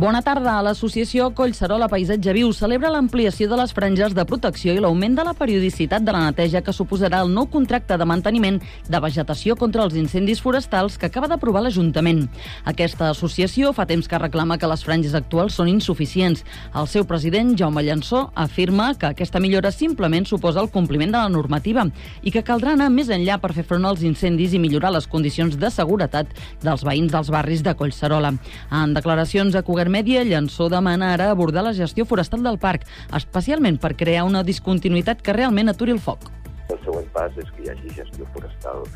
Bona tarda. L'associació Collserola Paisatge Viu celebra l'ampliació de les franges de protecció i l'augment de la periodicitat de la neteja que suposarà el nou contracte de manteniment de vegetació contra els incendis forestals que acaba d'aprovar l'Ajuntament. Aquesta associació fa temps que reclama que les franges actuals són insuficients. El seu president, Jaume Llançó, afirma que aquesta millora simplement suposa el compliment de la normativa i que caldrà anar més enllà per fer front als incendis i millorar les condicions de seguretat dels veïns dels barris de Collserola. En declaracions a Cugat Mèdia, Llançó demana ara abordar la gestió forestal del parc, especialment per crear una discontinuïtat que realment aturi el foc. El següent pas és que hi hagi gestió forestal.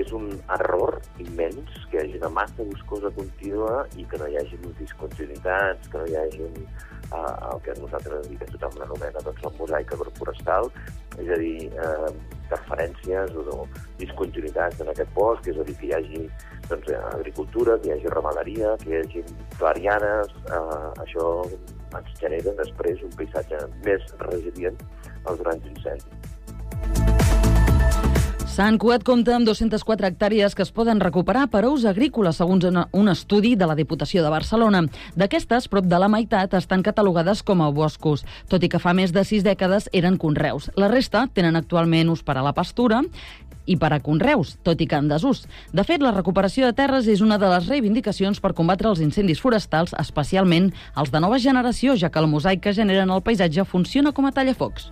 És un error immens que hi hagi una massa boscosa contínua i que no hi hagi discontinuïtats, que no hi hagi eh, el que nosaltres i que tothom l'anomena doncs, el mosaic agroforestal, és a dir, eh, interferències o discontinuïtats en aquest bosc, és a dir, que hi hagi doncs, agricultura, que hi hagi ramaderia, que hi hagi clarianes, eh, això ens genera després un paisatge més resilient als grans incendis. Sant Cugat compta amb 204 hectàrees que es poden recuperar per a ús agrícola, segons un estudi de la Diputació de Barcelona. D'aquestes, prop de la meitat estan catalogades com a boscos, tot i que fa més de sis dècades eren conreus. La resta tenen actualment ús per a la pastura i per a conreus, tot i que en desús. De fet, la recuperació de terres és una de les reivindicacions per combatre els incendis forestals, especialment els de nova generació, ja que el mosaic que generen el paisatge funciona com a tallafocs.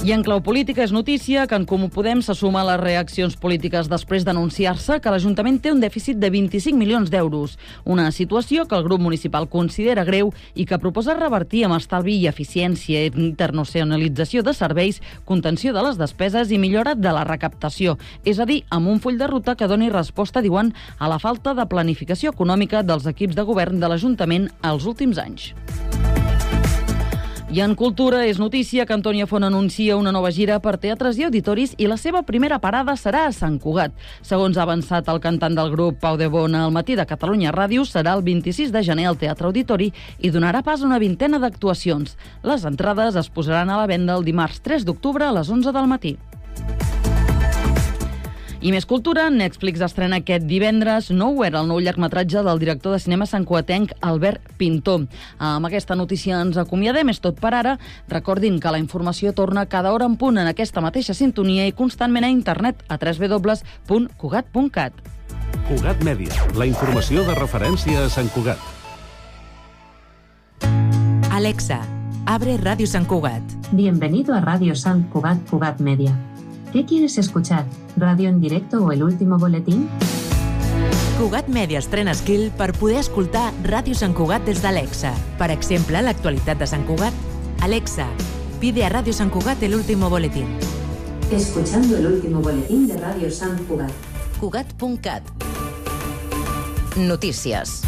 I en clau política és notícia que en Comú Podem se suma a les reaccions polítiques després d'anunciar-se que l'Ajuntament té un dèficit de 25 milions d'euros, una situació que el grup municipal considera greu i que proposa revertir amb estalvi i eficiència, internacionalització de serveis, contenció de les despeses i millora de la recaptació, és a dir, amb un full de ruta que doni resposta, diuen, a la falta de planificació econòmica dels equips de govern de l'Ajuntament als últims anys. I en cultura és notícia que Antònia Font anuncia una nova gira per teatres i auditoris i la seva primera parada serà a Sant Cugat. Segons ha avançat el cantant del grup Pau de Bona al matí de Catalunya Ràdio, serà el 26 de gener al Teatre Auditori i donarà pas a una vintena d'actuacions. Les entrades es posaran a la venda el dimarts 3 d'octubre a les 11 del matí. I més cultura, Netflix estrena aquest divendres Nowhere, el nou llargmetratge del director de cinema santcuatenc Albert Pintor. Amb aquesta notícia ens acomiadem, és tot per ara. Recordin que la informació torna cada hora en punt en aquesta mateixa sintonia i constantment a internet a www.cugat.cat. Cugat Mèdia, la informació de referència a Sant Cugat. Alexa, abre Radio San Cugat. Bienvenido a Radio San Cugat Cugat Media. ¿Qué quieres escuchar? ¿Radio en directo o el último boletín? Cugat Media estrena skill per poder escoltar Ràdio Sant Cugat des d'Alexa. Per exemple, l'actualitat de Sant Cugat. Alexa, pide a Radio San Cugat el último boletín. Escuchando el último boletín de Radio San Cugat. Cugat.cat Notícies.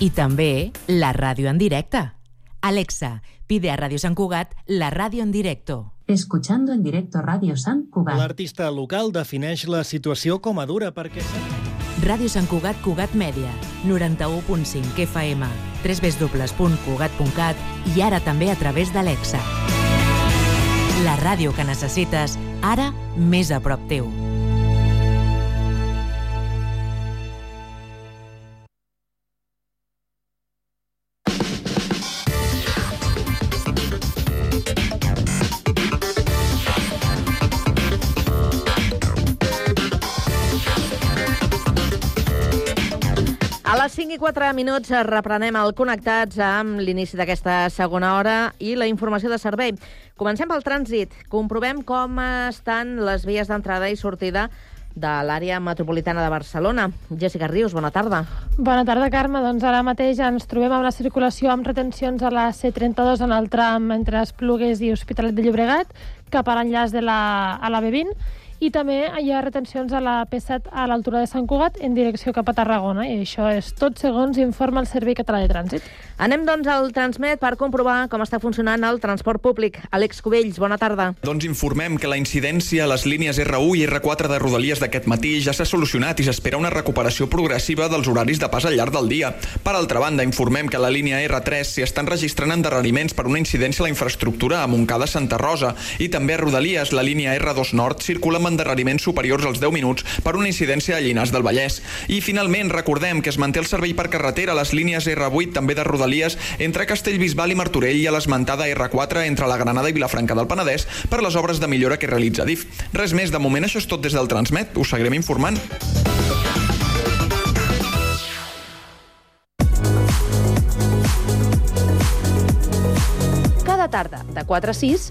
I també la ràdio en directe. Alexa, pide a Radio San Cugat la ràdio en directo. Escuchando en directo Radio San Cugat. L'artista local defineix la situació com a dura perquè... Ràdio Sant Cugat Cugat Mèdia, 91.5 FM, www.cugat.cat i ara també a través d'Alexa. La ràdio que necessites, ara més a prop teu. 5 i 4 minuts reprenem el Connectats amb l'inici d'aquesta segona hora i la informació de servei. Comencem pel trànsit. Comprovem com estan les vies d'entrada i sortida de l'àrea metropolitana de Barcelona. Jessica Rius, bona tarda. Bona tarda, Carme. Doncs ara mateix ens trobem amb la circulació amb retencions a la C32 en el tram entre Esplugues i Hospitalet de Llobregat cap a l'enllaç de la, a la B20 i també hi ha retencions a la P7 a l'altura de Sant Cugat en direcció cap a Tarragona i això és tot segons informa el Servei Català de Trànsit. Anem doncs al Transmet per comprovar com està funcionant el transport públic. Àlex Cubells, bona tarda. Doncs informem que la incidència a les línies R1 i R4 de Rodalies d'aquest matí ja s'ha solucionat i s'espera una recuperació progressiva dels horaris de pas al llarg del dia. Per altra banda, informem que a la línia R3 s'hi estan registrant endarreriments per una incidència a la infraestructura a Montcada Santa Rosa i també a Rodalies la línia R2 Nord circula amb amb endarreriments superiors als 10 minuts per una incidència a Llinars del Vallès. I finalment recordem que es manté el servei per carretera a les línies R8 també de Rodalies entre Castellbisbal i Martorell i a l'esmentada R4 entre la Granada i Vilafranca del Penedès per les obres de millora que realitza DIF. Res més, de moment això és tot des del Transmet. Us seguirem informant. Cada tarda, de 4 a 6,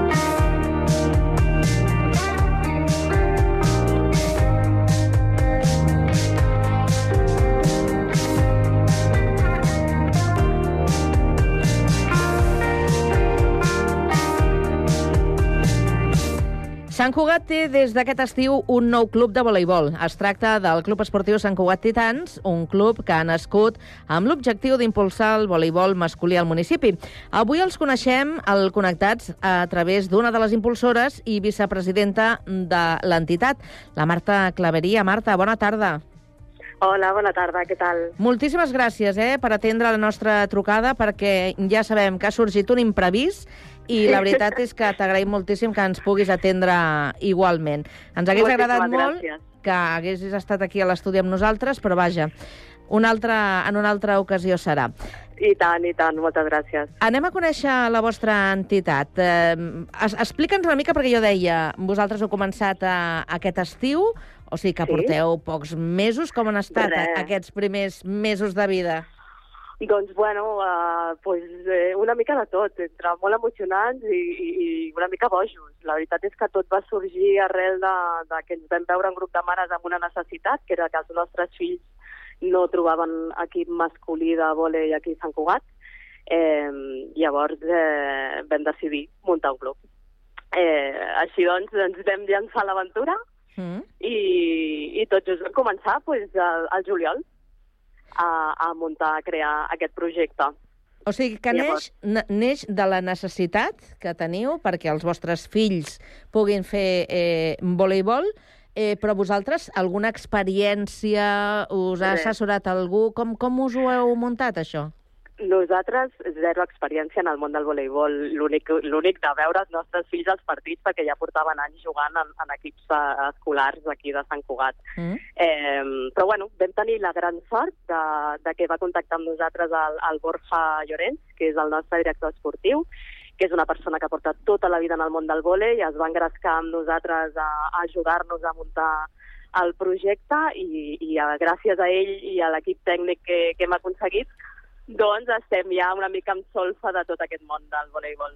Sant Cugat té des d'aquest estiu un nou club de voleibol. Es tracta del Club Esportiu Sant Cugat Titans, un club que ha nascut amb l'objectiu d'impulsar el voleibol masculí al municipi. Avui els coneixem al Connectats a través d'una de les impulsores i vicepresidenta de l'entitat, la Marta Claveria. Marta, bona tarda. Hola, bona tarda, què tal? Moltíssimes gràcies eh, per atendre la nostra trucada, perquè ja sabem que ha sorgit un imprevist i la veritat és que t'agraïm moltíssim que ens puguis atendre igualment. Ens hagués Moltíssimes agradat molt gràcies. que haguessis estat aquí a l'estudi amb nosaltres, però vaja, una altra, en una altra ocasió serà. I tant, i tant, moltes gràcies. Anem a conèixer la vostra entitat. Eh, es- Explica'ns una mica, perquè jo deia, vosaltres heu començat a, aquest estiu, o sigui que Sí. porteu pocs mesos. Com han estat Res. aquests primers mesos de vida? Doncs, bueno, uh, pues, eh, una mica de tot, entre molt emocionants i, i, i una mica bojos. La veritat és que tot va sorgir arrel de, de que ens vam veure un grup de mares amb una necessitat, que era que els nostres fills no trobaven equip masculí de vòlei aquí a Sant Cugat. Eh, llavors eh, vam decidir muntar un club. Eh, així doncs ens vam llançar a l'aventura Mm? i, i tot just vam començar pues, al, al juliol a, a muntar, a crear aquest projecte. O sigui que neix, neix de la necessitat que teniu perquè els vostres fills puguin fer eh, voleibol, eh, però vosaltres, alguna experiència, us ha assessorat algú? Com, com us ho heu muntat, això? Nosaltres, zero experiència en el món del voleibol. L'únic de veure els nostres fills als partits, perquè ja portaven anys jugant en, en equips eh, escolars d'aquí de Sant Cugat. Mm? Eh, però bueno, vam tenir la gran sort de, de que va contactar amb nosaltres el, el Borja Llorenç, que és el nostre director esportiu, que és una persona que porta tota la vida en el món del vòlei i es va engrescar amb nosaltres a, a ajudar-nos a muntar el projecte i, i a, gràcies a ell i a l'equip tècnic que, que hem aconseguit, doncs estem ja una mica amb solfa de tot aquest món del voleibol.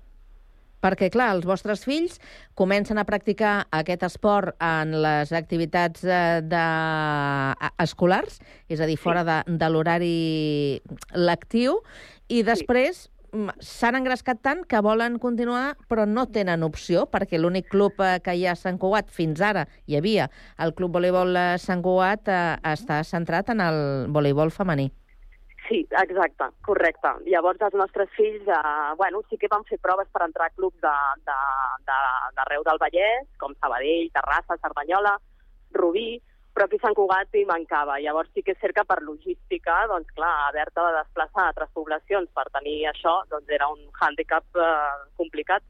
Perquè, clar, els vostres fills comencen a practicar aquest esport en les activitats eh, de... a- escolars, és a dir, fora de, de l'horari lectiu, i després mm, s'han engrescat tant que volen continuar, però no tenen opció, perquè l'únic club eh, que hi ha a Sant Cugat fins ara, hi havia el Club Voleibol eh, Sant Cugat, està centrat en el voleibol femení. Sí, exacte, correcte. Llavors els nostres fills, eh, bueno, sí que van fer proves per entrar a clubs de- de- de- d'arreu del Vallès, com Sabadell, Terrassa, Cerdanyola, Rubí, però aquí Sant Cugat hi mancava. Llavors sí que és cert que per logística, doncs clar, haver-te de desplaçar a altres poblacions per tenir això, doncs era un hàndicap eh, complicat.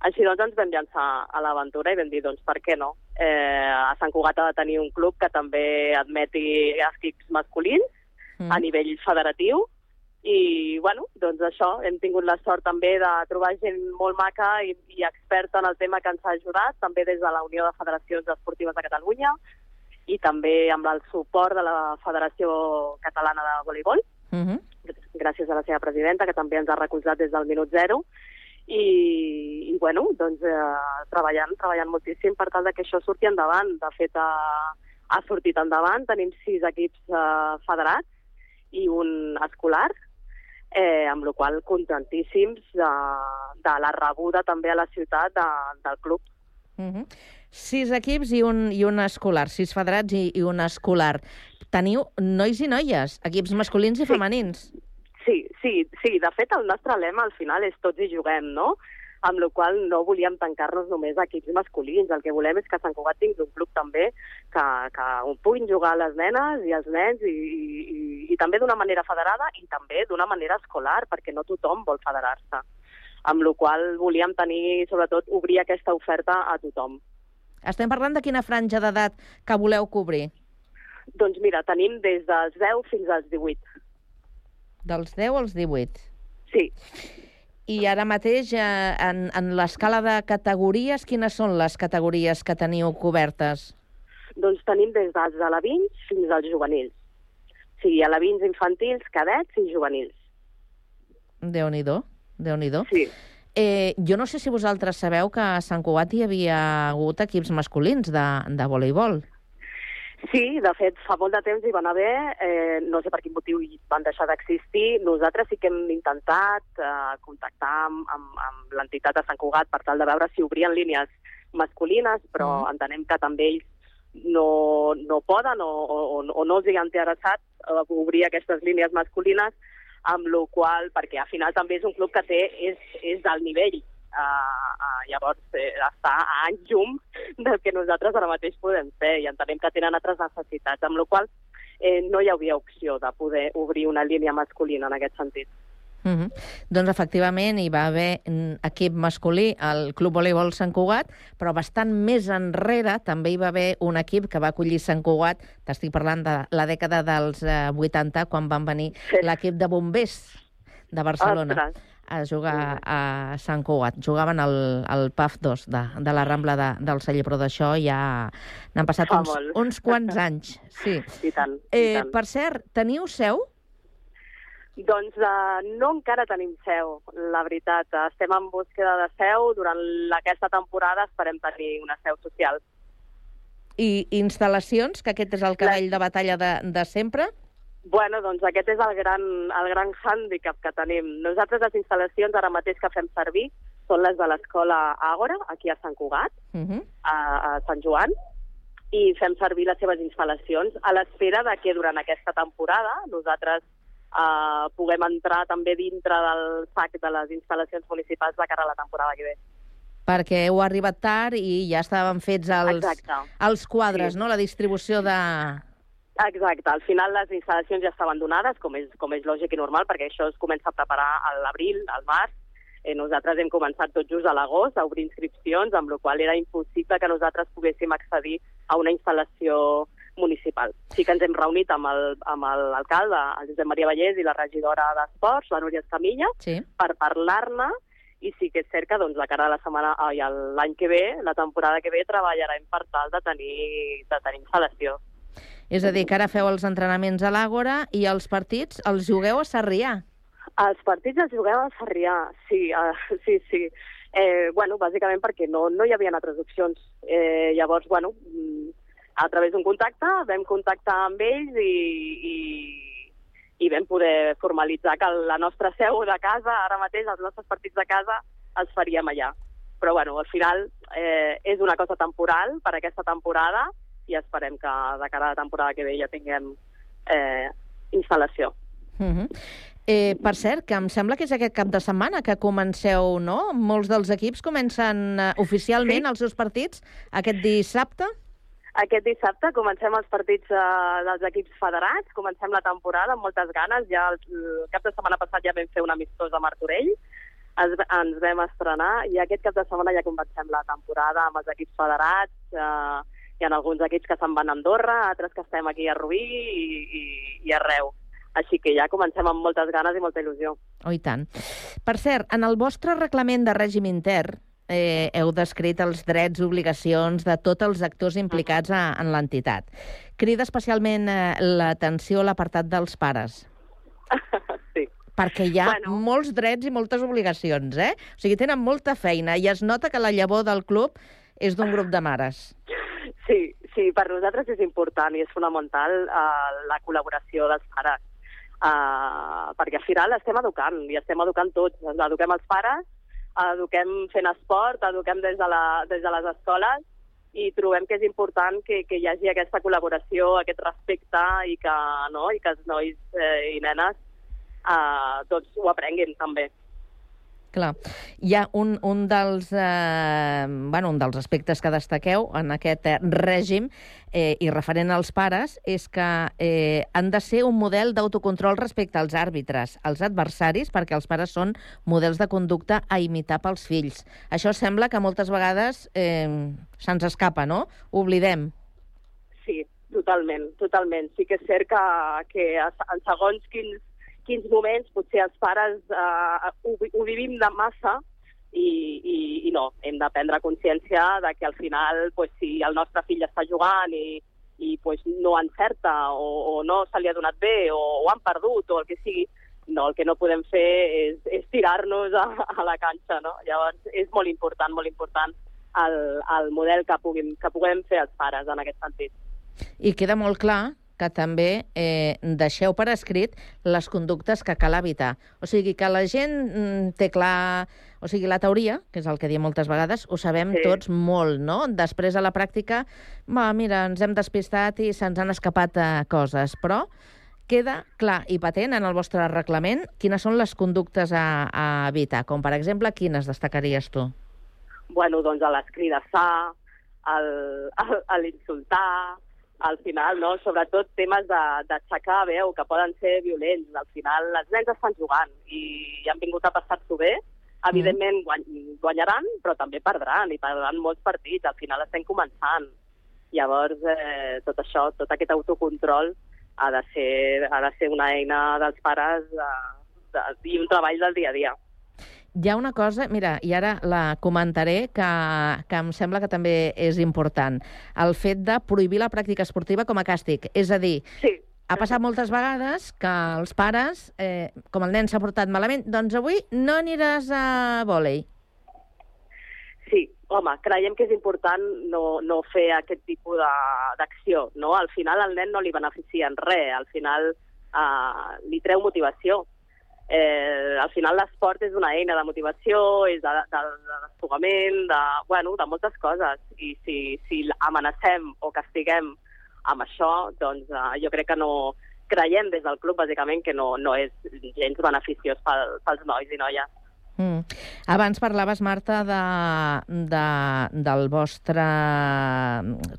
Així doncs ens vam llançar a l'aventura i vam dir, doncs per què no? Eh, a Sant Cugat ha de tenir un club que també admeti equips masculins, Mm. a nivell federatiu i, bueno, doncs això, hem tingut la sort també de trobar gent molt maca i, i experta en el tema que ens ha ajudat, també des de la Unió de Federacions Esportives de Catalunya i també amb el suport de la Federació Catalana de Voleibol, Mm -hmm. gràcies a la seva presidenta, que també ens ha recolzat des del minut zero, i, i bueno, doncs eh, treballant, treballant moltíssim per tal de que això surti endavant. De fet, ha, ha sortit endavant, tenim sis equips eh, federats i un escolar, eh, amb la qual contentíssims de, de la rebuda també a la ciutat de, del club. Mm -hmm. Sis equips i un, i un escolar, sis federats i, i un escolar. Teniu nois i noies, equips masculins i Sí. femenins. Sí, sí, sí. De fet, el nostre lema al final és tots hi juguem, no? Amb la qual no volíem tancar-nos només a equips masculins. El que volem és que Sant Cugat tingui un club també que, que on puguin jugar les nenes i els nens i, i, i també d'una manera federada i també d'una manera escolar, perquè no tothom vol federar-se. Amb la qual volíem tenir, sobretot, obrir aquesta oferta a tothom. Estem parlant de quina franja d'edat que voleu cobrir? Doncs mira, tenim des dels 10 fins als 18. Dels 10 als 18? Sí. I ara mateix, eh, en, en l'escala de categories, quines són les categories que teniu cobertes? Doncs tenim des dels alevins fins als juvenils. O sigui, alevins infantils, cadets i juvenils. Déu-n'hi-do, déu nhi déu Sí. Eh, jo no sé si vosaltres sabeu que a Sant Cugat hi havia hagut equips masculins de, de voleibol. Sí, de fet, fa molt de temps hi van haver, eh, no sé per quin motiu hi van deixar d'existir. Nosaltres sí que hem intentat eh, contactar amb, amb, amb l'entitat de Sant Cugat per tal de veure si obrien línies masculines, però mm. entenem que també ells no, no poden o, o, o no els hi ha interessat eh, obrir aquestes línies masculines, amb la qual perquè al final també és un club que té, és, és del nivell Uh, uh, llavors eh, està a anys llum del que nosaltres ara mateix podem fer i entenem que tenen altres necessitats, amb la qual eh, no hi havia opció de poder obrir una línia masculina en aquest sentit. Mm -hmm. Doncs efectivament hi va haver equip masculí al Club Voleibol Sant Cugat, però bastant més enrere també hi va haver un equip que va acollir Sant Cugat, t'estic parlant de la dècada dels eh, 80, quan van venir sí. l'equip de bombers de Barcelona. Ostres a jugar a Sant Cugat. Jugaven al, al PAF 2 de, de la Rambla de, del Celler, però d'això ja n'han passat uns, uns quants anys. Sí. I tant, eh, i tant. Per cert, teniu seu? Doncs uh, no encara tenim seu, la veritat. Estem en búsqueda de seu. Durant aquesta temporada esperem tenir una seu social. I instal·lacions, que aquest és el cavall la... de batalla de, de sempre? Bueno, doncs aquest és el gran, el gran hàndicap que tenim. Nosaltres les instal·lacions ara mateix que fem servir són les de l'escola Àgora, aquí a Sant Cugat, uh Mhm. -huh. a, a Sant Joan, i fem servir les seves instal·lacions a l'espera de que durant aquesta temporada nosaltres eh, puguem entrar també dintre del sac de les instal·lacions municipals de cara a la temporada que ve. Perquè heu arribat tard i ja estaven fets els, Exacte. els quadres, Sí. no? La distribució de, Exacte, al final les instal·lacions ja estaven donades, com és, com és lògic i normal, perquè això es comença a preparar a l'abril, al març. Eh, nosaltres hem començat tot just a l'agost a obrir inscripcions, amb la qual era impossible que nosaltres poguéssim accedir a una instal·lació municipal. Sí que ens hem reunit amb el- amb l'alcalde, el Josep Maria Vallès, i la regidora d'Esports, la Núria Escamilla, sí. per parlar-ne, i sí que és cert que doncs, la cara de la setmana, ai, l'any que ve, la temporada que ve, treballarem per tal de tenir, de tenir instal·lació. És a dir, que ara feu els entrenaments a l'Àgora i els partits els jugueu a Sarrià. Els partits els juguem a Sarrià, sí, uh, sí, sí. Eh, bueno, bàsicament perquè no, no hi havia altres opcions. Eh, llavors, bueno, a través d'un contacte vam contactar amb ells i, i, i vam poder formalitzar que la nostra seu de casa, ara mateix els nostres partits de casa, els faríem allà. Però, bueno, al final eh, és una cosa temporal per aquesta temporada i esperem que de cara a la temporada que ve ja tinguem eh, instal·lació. Uh -huh. eh, per cert, que em sembla que és aquest cap de setmana que comenceu, no? Molts dels equips comencen uh, oficialment Sí. els seus partits aquest dissabte. Aquest dissabte comencem els partits eh, dels equips federats, comencem la temporada amb moltes ganes. Ja el, el cap de setmana passat ja vam fer un amistós a Martorell, es, ens vam estrenar i aquest cap de setmana ja comencem la temporada amb els equips federats. Eh, hi ha alguns equips que se'n van a Andorra, altres que estem aquí a Rubí i, i, i arreu. Així que ja comencem amb moltes ganes i molta il·lusió. Oh, i tant. Per cert, en el vostre reglament de règim intern eh, heu descrit els drets i obligacions de tots els actors implicats a, en l'entitat. Crida especialment eh, l'atenció a l'apartat dels pares. sí. Perquè hi ha bueno. molts drets i moltes obligacions, eh? O sigui, tenen molta feina i es nota que la llavor del club és d'un grup de mares. Sí, sí, per nosaltres és important i és fonamental uh, la col·laboració dels pares. Uh, perquè al final estem educant, i estem educant tots. Eduquem els pares, eduquem fent esport, eduquem des de, la, des de les escoles, i trobem que és important que, que hi hagi aquesta col·laboració, aquest respecte, i que, no, i que els nois eh, i nenes eh, tots ho aprenguin també. Clar. Hi ha un, un, dels, eh, bueno, un dels aspectes que destaqueu en aquest eh, règim eh, i referent als pares és que eh, han de ser un model d'autocontrol respecte als àrbitres, als adversaris, perquè els pares són models de conducta a imitar pels fills. Això sembla que moltes vegades eh, se'ns escapa, no? Oblidem. Sí, totalment, totalment. Sí que és cert que, que en segons quins quins moments potser els pares eh, ho, ho vivim de massa i, i, i no, hem de prendre consciència de que al final pues, si el nostre fill està jugant i, i pues, no encerta o, o no se li ha donat bé o, o han perdut o el que sigui, no, el que no podem fer és, és tirar-nos a, a la canxa, no? Llavors és molt important, molt important el, el model que puguem, que puguem fer els pares en aquest sentit. I queda molt clar que també eh, deixeu per escrit les conductes que cal evitar. O sigui, que la gent mm, té clar... O sigui, la teoria, que és el que diem moltes vegades, ho sabem sí. tots molt, no? Després, a la pràctica, va, mira, ens hem despistat i se'ns han escapat eh, coses, però queda clar i patent en el vostre reglament quines són les conductes a, a evitar, com per exemple, quines destacaries tu? Bueno, doncs a l'escridassar, l'insultar, al final, no? sobretot temes d'aixecar veu que poden ser violents. Al final, els nens estan jugant i han vingut a passar-s'ho bé. Evidentment, guany, guanyaran, però també perdran, i perdran molts partits. Al final estem començant. Llavors, eh, tot això, tot aquest autocontrol ha de ser, ha de ser una eina dels pares de, de, i un treball del dia a dia. Hi ha una cosa, mira, i ara la comentaré, que, que em sembla que també és important. El fet de prohibir la pràctica esportiva com a càstig. És a dir, sí. ha passat moltes vegades que els pares, eh, com el nen s'ha portat malament, doncs avui no aniràs a vòlei. Sí, home, creiem que és important no, no fer aquest tipus d'acció, no? Al final al nen no li beneficia en res, al final eh, li treu motivació eh, al final l'esport és una eina de motivació, és de, de, de desfogament, de, bueno, de moltes coses. I si, si amenacem o castiguem amb això, doncs eh, jo crec que no creiem des del club, bàsicament, que no, no és gens beneficiós pel, pels nois i noies. Mm. Abans parlaves, Marta, de, de, del vostre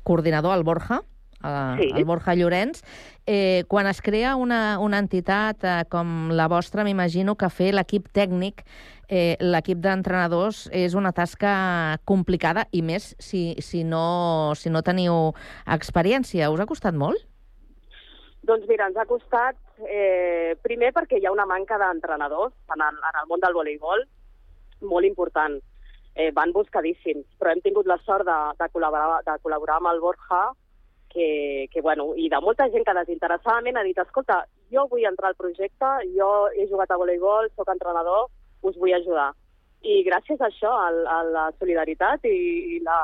coordinador, el Borja, eh, sí. el Borja Llorenç. Eh, quan es crea una, una entitat eh, com la vostra, m'imagino que fer l'equip tècnic, eh, l'equip d'entrenadors, és una tasca complicada, i més si, si, no, si no teniu experiència. Us ha costat molt? Doncs mira, ens ha costat, eh, primer perquè hi ha una manca d'entrenadors en, el, en el món del voleibol molt important. Eh, van buscadíssims, però hem tingut la sort de, de, col·laborar, de col·laborar amb el Borja que, que bueno, i de molta gent que desinteressadament ha dit escolta, jo vull entrar al projecte, jo he jugat a voleibol, sóc entrenador, us vull ajudar. I gràcies a això, a, a la solidaritat i, i, la,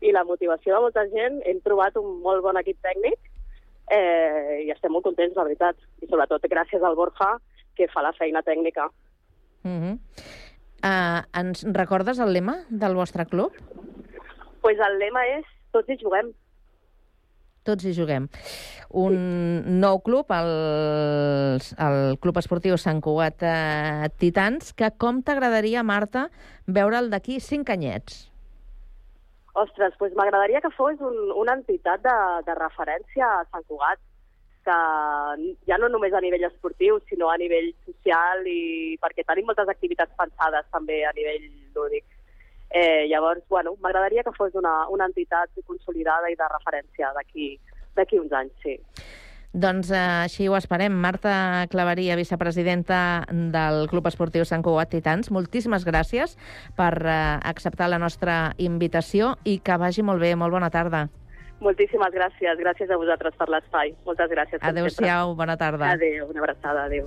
i la motivació de molta gent, hem trobat un molt bon equip tècnic eh, i estem molt contents, la veritat. I sobretot gràcies al Borja, que fa la feina tècnica. Mm -hmm. uh, ens recordes el lema del vostre club? pues el lema és tots hi juguem tots hi juguem. Un sí. nou club, el, el Club Esportiu Sant Cugat eh, Titans, que com t'agradaria, Marta, veure'l d'aquí cinc anyets? Ostres, doncs m'agradaria que fos un, una entitat de, de referència a Sant Cugat, que ja no només a nivell esportiu, sinó a nivell social i perquè tenim moltes activitats pensades també a nivell lúdic. Eh, llavors, bueno, m'agradaria que fos una, una entitat consolidada i de referència d'aquí uns anys, sí. Doncs eh, així ho esperem. Marta Claveria, vicepresidenta del Club Esportiu Sant Cugat Titans, moltíssimes gràcies per eh, acceptar la nostra invitació i que vagi molt bé. Molt bona tarda. Moltíssimes gràcies. Gràcies a vosaltres per l'espai. Moltes gràcies. Adéu-siau, bona tarda. Adéu, una abraçada. Adéu.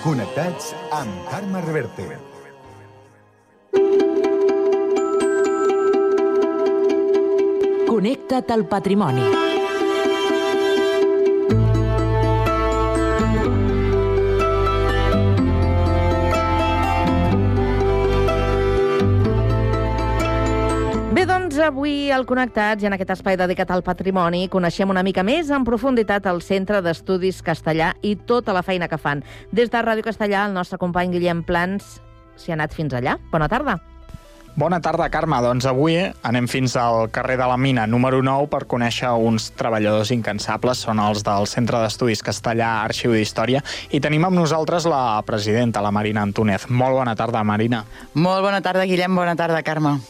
Connectats amb Carme Reverte. Connecta't al patrimoni. Avui al Connectats i en aquest espai dedicat al patrimoni coneixem una mica més en profunditat el Centre d'Estudis Castellà i tota la feina que fan. Des de Ràdio Castellà, el nostre company Guillem Plans s'hi ha anat fins allà. Bona tarda. Bona tarda, Carme. Doncs avui anem fins al carrer de la Mina, número 9, per conèixer uns treballadors incansables. Són els del Centre d'Estudis Castellà Arxiu d'Història. I tenim amb nosaltres la presidenta, la Marina Antúnez. Molt bona tarda, Marina. Molt bona tarda, Guillem. Bona tarda, Carme.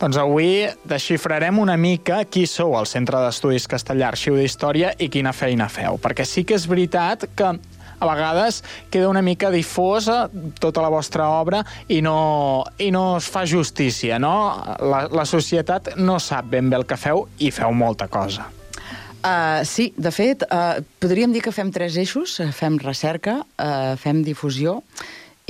Doncs avui desxifrarem una mica qui sou al Centre d'Estudis Castellà Arxiu d'Història i quina feina feu. Perquè sí que és veritat que a vegades queda una mica difosa tota la vostra obra i no, i no es fa justícia, no? La, la societat no sap ben bé el que feu i feu molta cosa. Uh, sí, de fet, uh, podríem dir que fem tres eixos. Fem recerca, uh, fem difusió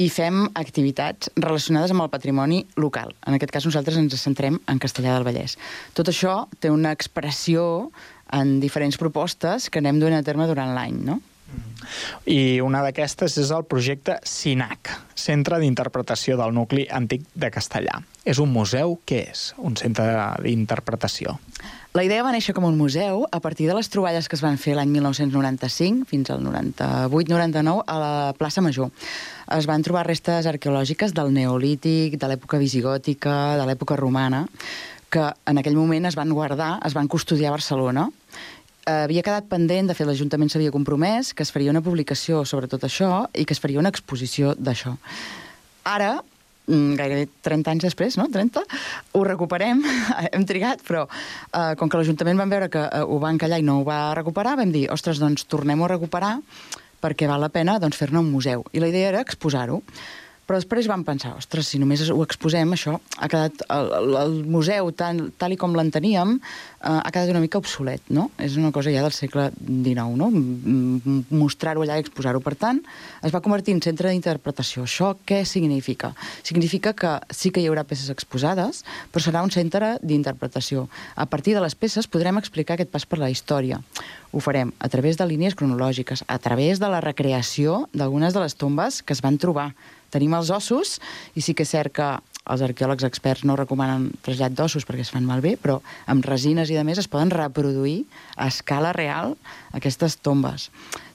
i fem activitats relacionades amb el patrimoni local. En aquest cas nosaltres ens centrem en Castellà del Vallès. Tot això té una expressió en diferents propostes que anem duent a terme durant l'any, no? I una d'aquestes és el projecte SINAC, Centre d'Interpretació del Nucli Antic de Castellà. És un museu, què és? Un centre d'interpretació. La idea va néixer com un museu a partir de les troballes que es van fer l'any 1995 fins al 98-99 a la plaça Major. Es van trobar restes arqueològiques del Neolític, de l'època visigòtica, de l'època romana, que en aquell moment es van guardar, es van custodiar a Barcelona havia quedat pendent, de fet l'Ajuntament s'havia compromès, que es faria una publicació sobre tot això i que es faria una exposició d'això. Ara, mm, gairebé 30 anys després, no? 30, ho recuperem, hem trigat, però eh, com que l'Ajuntament van veure que eh, ho va encallar i no ho va recuperar, vam dir, ostres, doncs tornem-ho a recuperar perquè val la pena doncs, fer-ne un museu. I la idea era exposar-ho. Però després vam pensar, ostres, si només ho exposem, això ha quedat... El, el, museu, tal, tal i com l'enteníem, eh, ha quedat una mica obsolet, no? És una cosa ja del segle XIX, no? Mostrar-ho allà i exposar-ho. Per tant, es va convertir en centre d'interpretació. Això què significa? Significa que sí que hi haurà peces exposades, però serà un centre d'interpretació. A partir de les peces podrem explicar aquest pas per la història. Ho farem a través de línies cronològiques, a través de la recreació d'algunes de les tombes que es van trobar. Tenim els ossos, i sí que és cert que els arqueòlegs experts no recomanen trasllat d'ossos perquè es fan malbé, però amb resines i de més es poden reproduir a escala real aquestes tombes.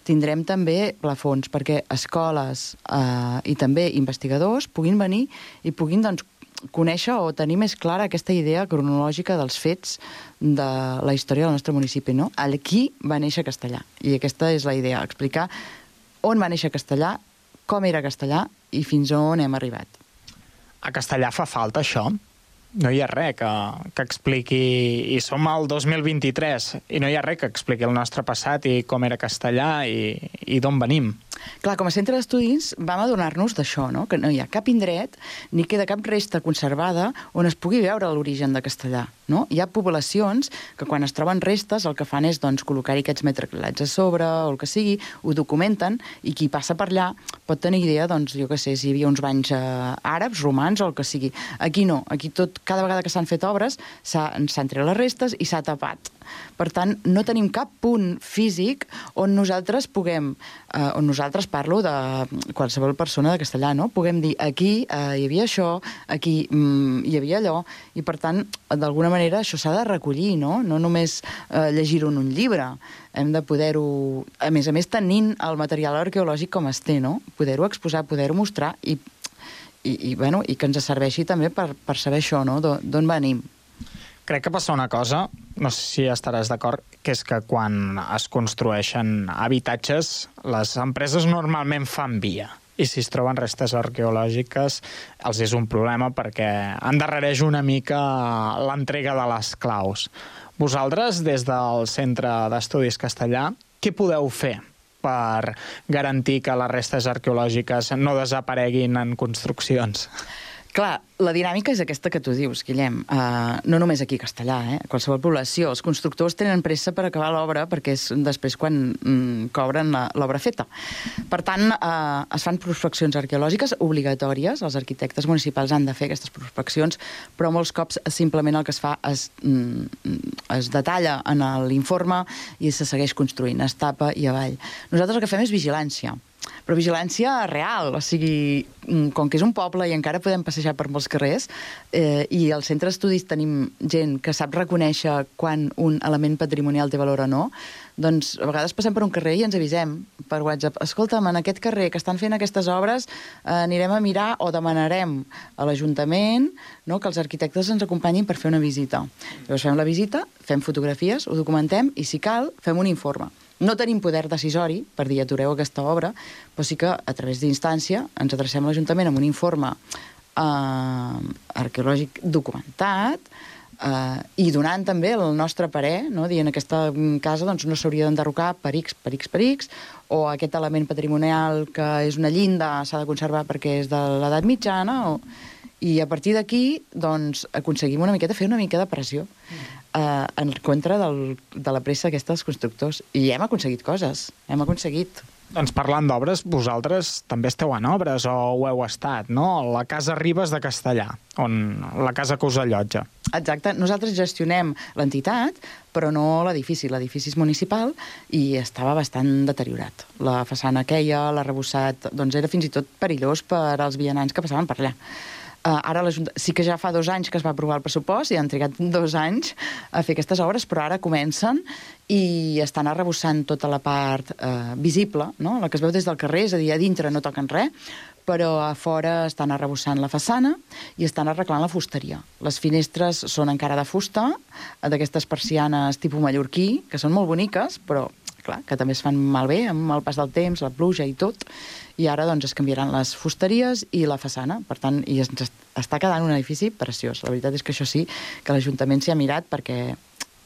Tindrem també plafons perquè escoles eh, i també investigadors puguin venir i puguin doncs, conèixer o tenir més clara aquesta idea cronològica dels fets de la història del nostre municipi, no? Qui va néixer Castellà. I aquesta és la idea, explicar on va néixer Castellà, com era Castellà i fins on hem arribat. A Castellà fa falta això? No hi ha res que, que expliqui... I som al 2023 i no hi ha res que expliqui el nostre passat i com era Castellà i, i d'on venim. Clar, com a centre d'estudis vam adonar-nos d'això, no? que no hi ha cap indret ni queda cap resta conservada on es pugui veure l'origen de Castellà. No? Hi ha poblacions que quan es troben restes el que fan és doncs, col·locar-hi aquests metraclats a sobre o el que sigui, ho documenten i qui passa per allà pot tenir idea, doncs, jo que sé, si hi havia uns banys eh, àrabs, romans o el que sigui. Aquí no, aquí tot, cada vegada que s'han fet obres s'han tret les restes i s'ha tapat. Per tant, no tenim cap punt físic on nosaltres puguem, eh, on nosaltres nosaltres parlo de qualsevol persona de castellà, no? Puguem dir, aquí eh, hi havia això, aquí mm, hi havia allò, i per tant, d'alguna manera, això s'ha de recollir, no? No només eh, llegir-ho en un llibre, hem de poder-ho... A més a més, tenint el material arqueològic com es té, no? Poder-ho exposar, poder-ho mostrar i, i, i, bueno, i que ens serveixi també per, per saber això, no? D'on- venim. Crec que passa una cosa, no sé si estaràs d'acord, que és que quan es construeixen habitatges, les empreses normalment fan via. I si es troben restes arqueològiques, els és un problema perquè endarrereix una mica l'entrega de les claus. Vosaltres, des del Centre d'Estudis Castellà, què podeu fer per garantir que les restes arqueològiques no desapareguin en construccions? Clar, la dinàmica és aquesta que tu dius, Guillem. Uh, no només aquí Castellà, eh? Qualsevol població. Els constructors tenen pressa per acabar l'obra perquè és després quan mm, cobren l'obra feta. Per tant, uh, es fan prospeccions arqueològiques obligatòries. Els arquitectes municipals han de fer aquestes prospeccions, però molts cops simplement el que es fa es, mm, es detalla en l'informe i se segueix construint, es tapa i avall. Nosaltres el que fem és vigilància però vigilància real, o sigui, mm, com que és un poble i encara podem passejar per molts carrers, eh, i al centre d'estudis tenim gent que sap reconèixer quan un element patrimonial té valor o no, doncs a vegades passem per un carrer i ens avisem per WhatsApp. Escolta'm, en aquest carrer que estan fent aquestes obres eh, anirem a mirar o demanarem a l'Ajuntament no, que els arquitectes ens acompanyin per fer una visita. Llavors fem la visita, fem fotografies, ho documentem i, si cal, fem un informe. No tenim poder decisori per dir atureu aquesta obra, però sí que a través d'instància ens adrecem a l'Ajuntament amb un informe eh, arqueològic documentat eh, i donant també el nostre parer, no? dient aquesta casa doncs, no s'hauria d'enderrocar per X, per X, per X, o aquest element patrimonial que és una llinda s'ha de conservar perquè és de l'edat mitjana, o... i a partir d'aquí doncs, aconseguim una miqueta fer una mica de pressió eh, en contra del, de la pressa aquesta constructors. I hem aconseguit coses, hem aconseguit. Doncs parlant d'obres, vosaltres també esteu en obres o ho heu estat, no? La Casa Ribes de Castellà, on la casa que us allotja. Exacte. Nosaltres gestionem l'entitat, però no l'edifici. L'edifici és municipal i estava bastant deteriorat. La façana queia, l'arrebossat, doncs era fins i tot perillós per als vianants que passaven per allà. Uh, ara sí que ja fa dos anys que es va aprovar el pressupost i han trigat dos anys a fer aquestes obres, però ara comencen i estan arrebossant tota la part uh, visible, no? la que es veu des del carrer, és a dir, a dintre no toquen res, però a fora estan arrebossant la façana i estan arreglant la fusteria. Les finestres són encara de fusta, eh, d'aquestes persianes tipus mallorquí, que són molt boniques, però clar, que també es fan malbé amb el pas del temps, la pluja i tot, i ara doncs es canviaran les fusteries i la façana, per tant, i es, està quedant un edifici preciós. La veritat és que això sí, que l'Ajuntament s'hi ha mirat perquè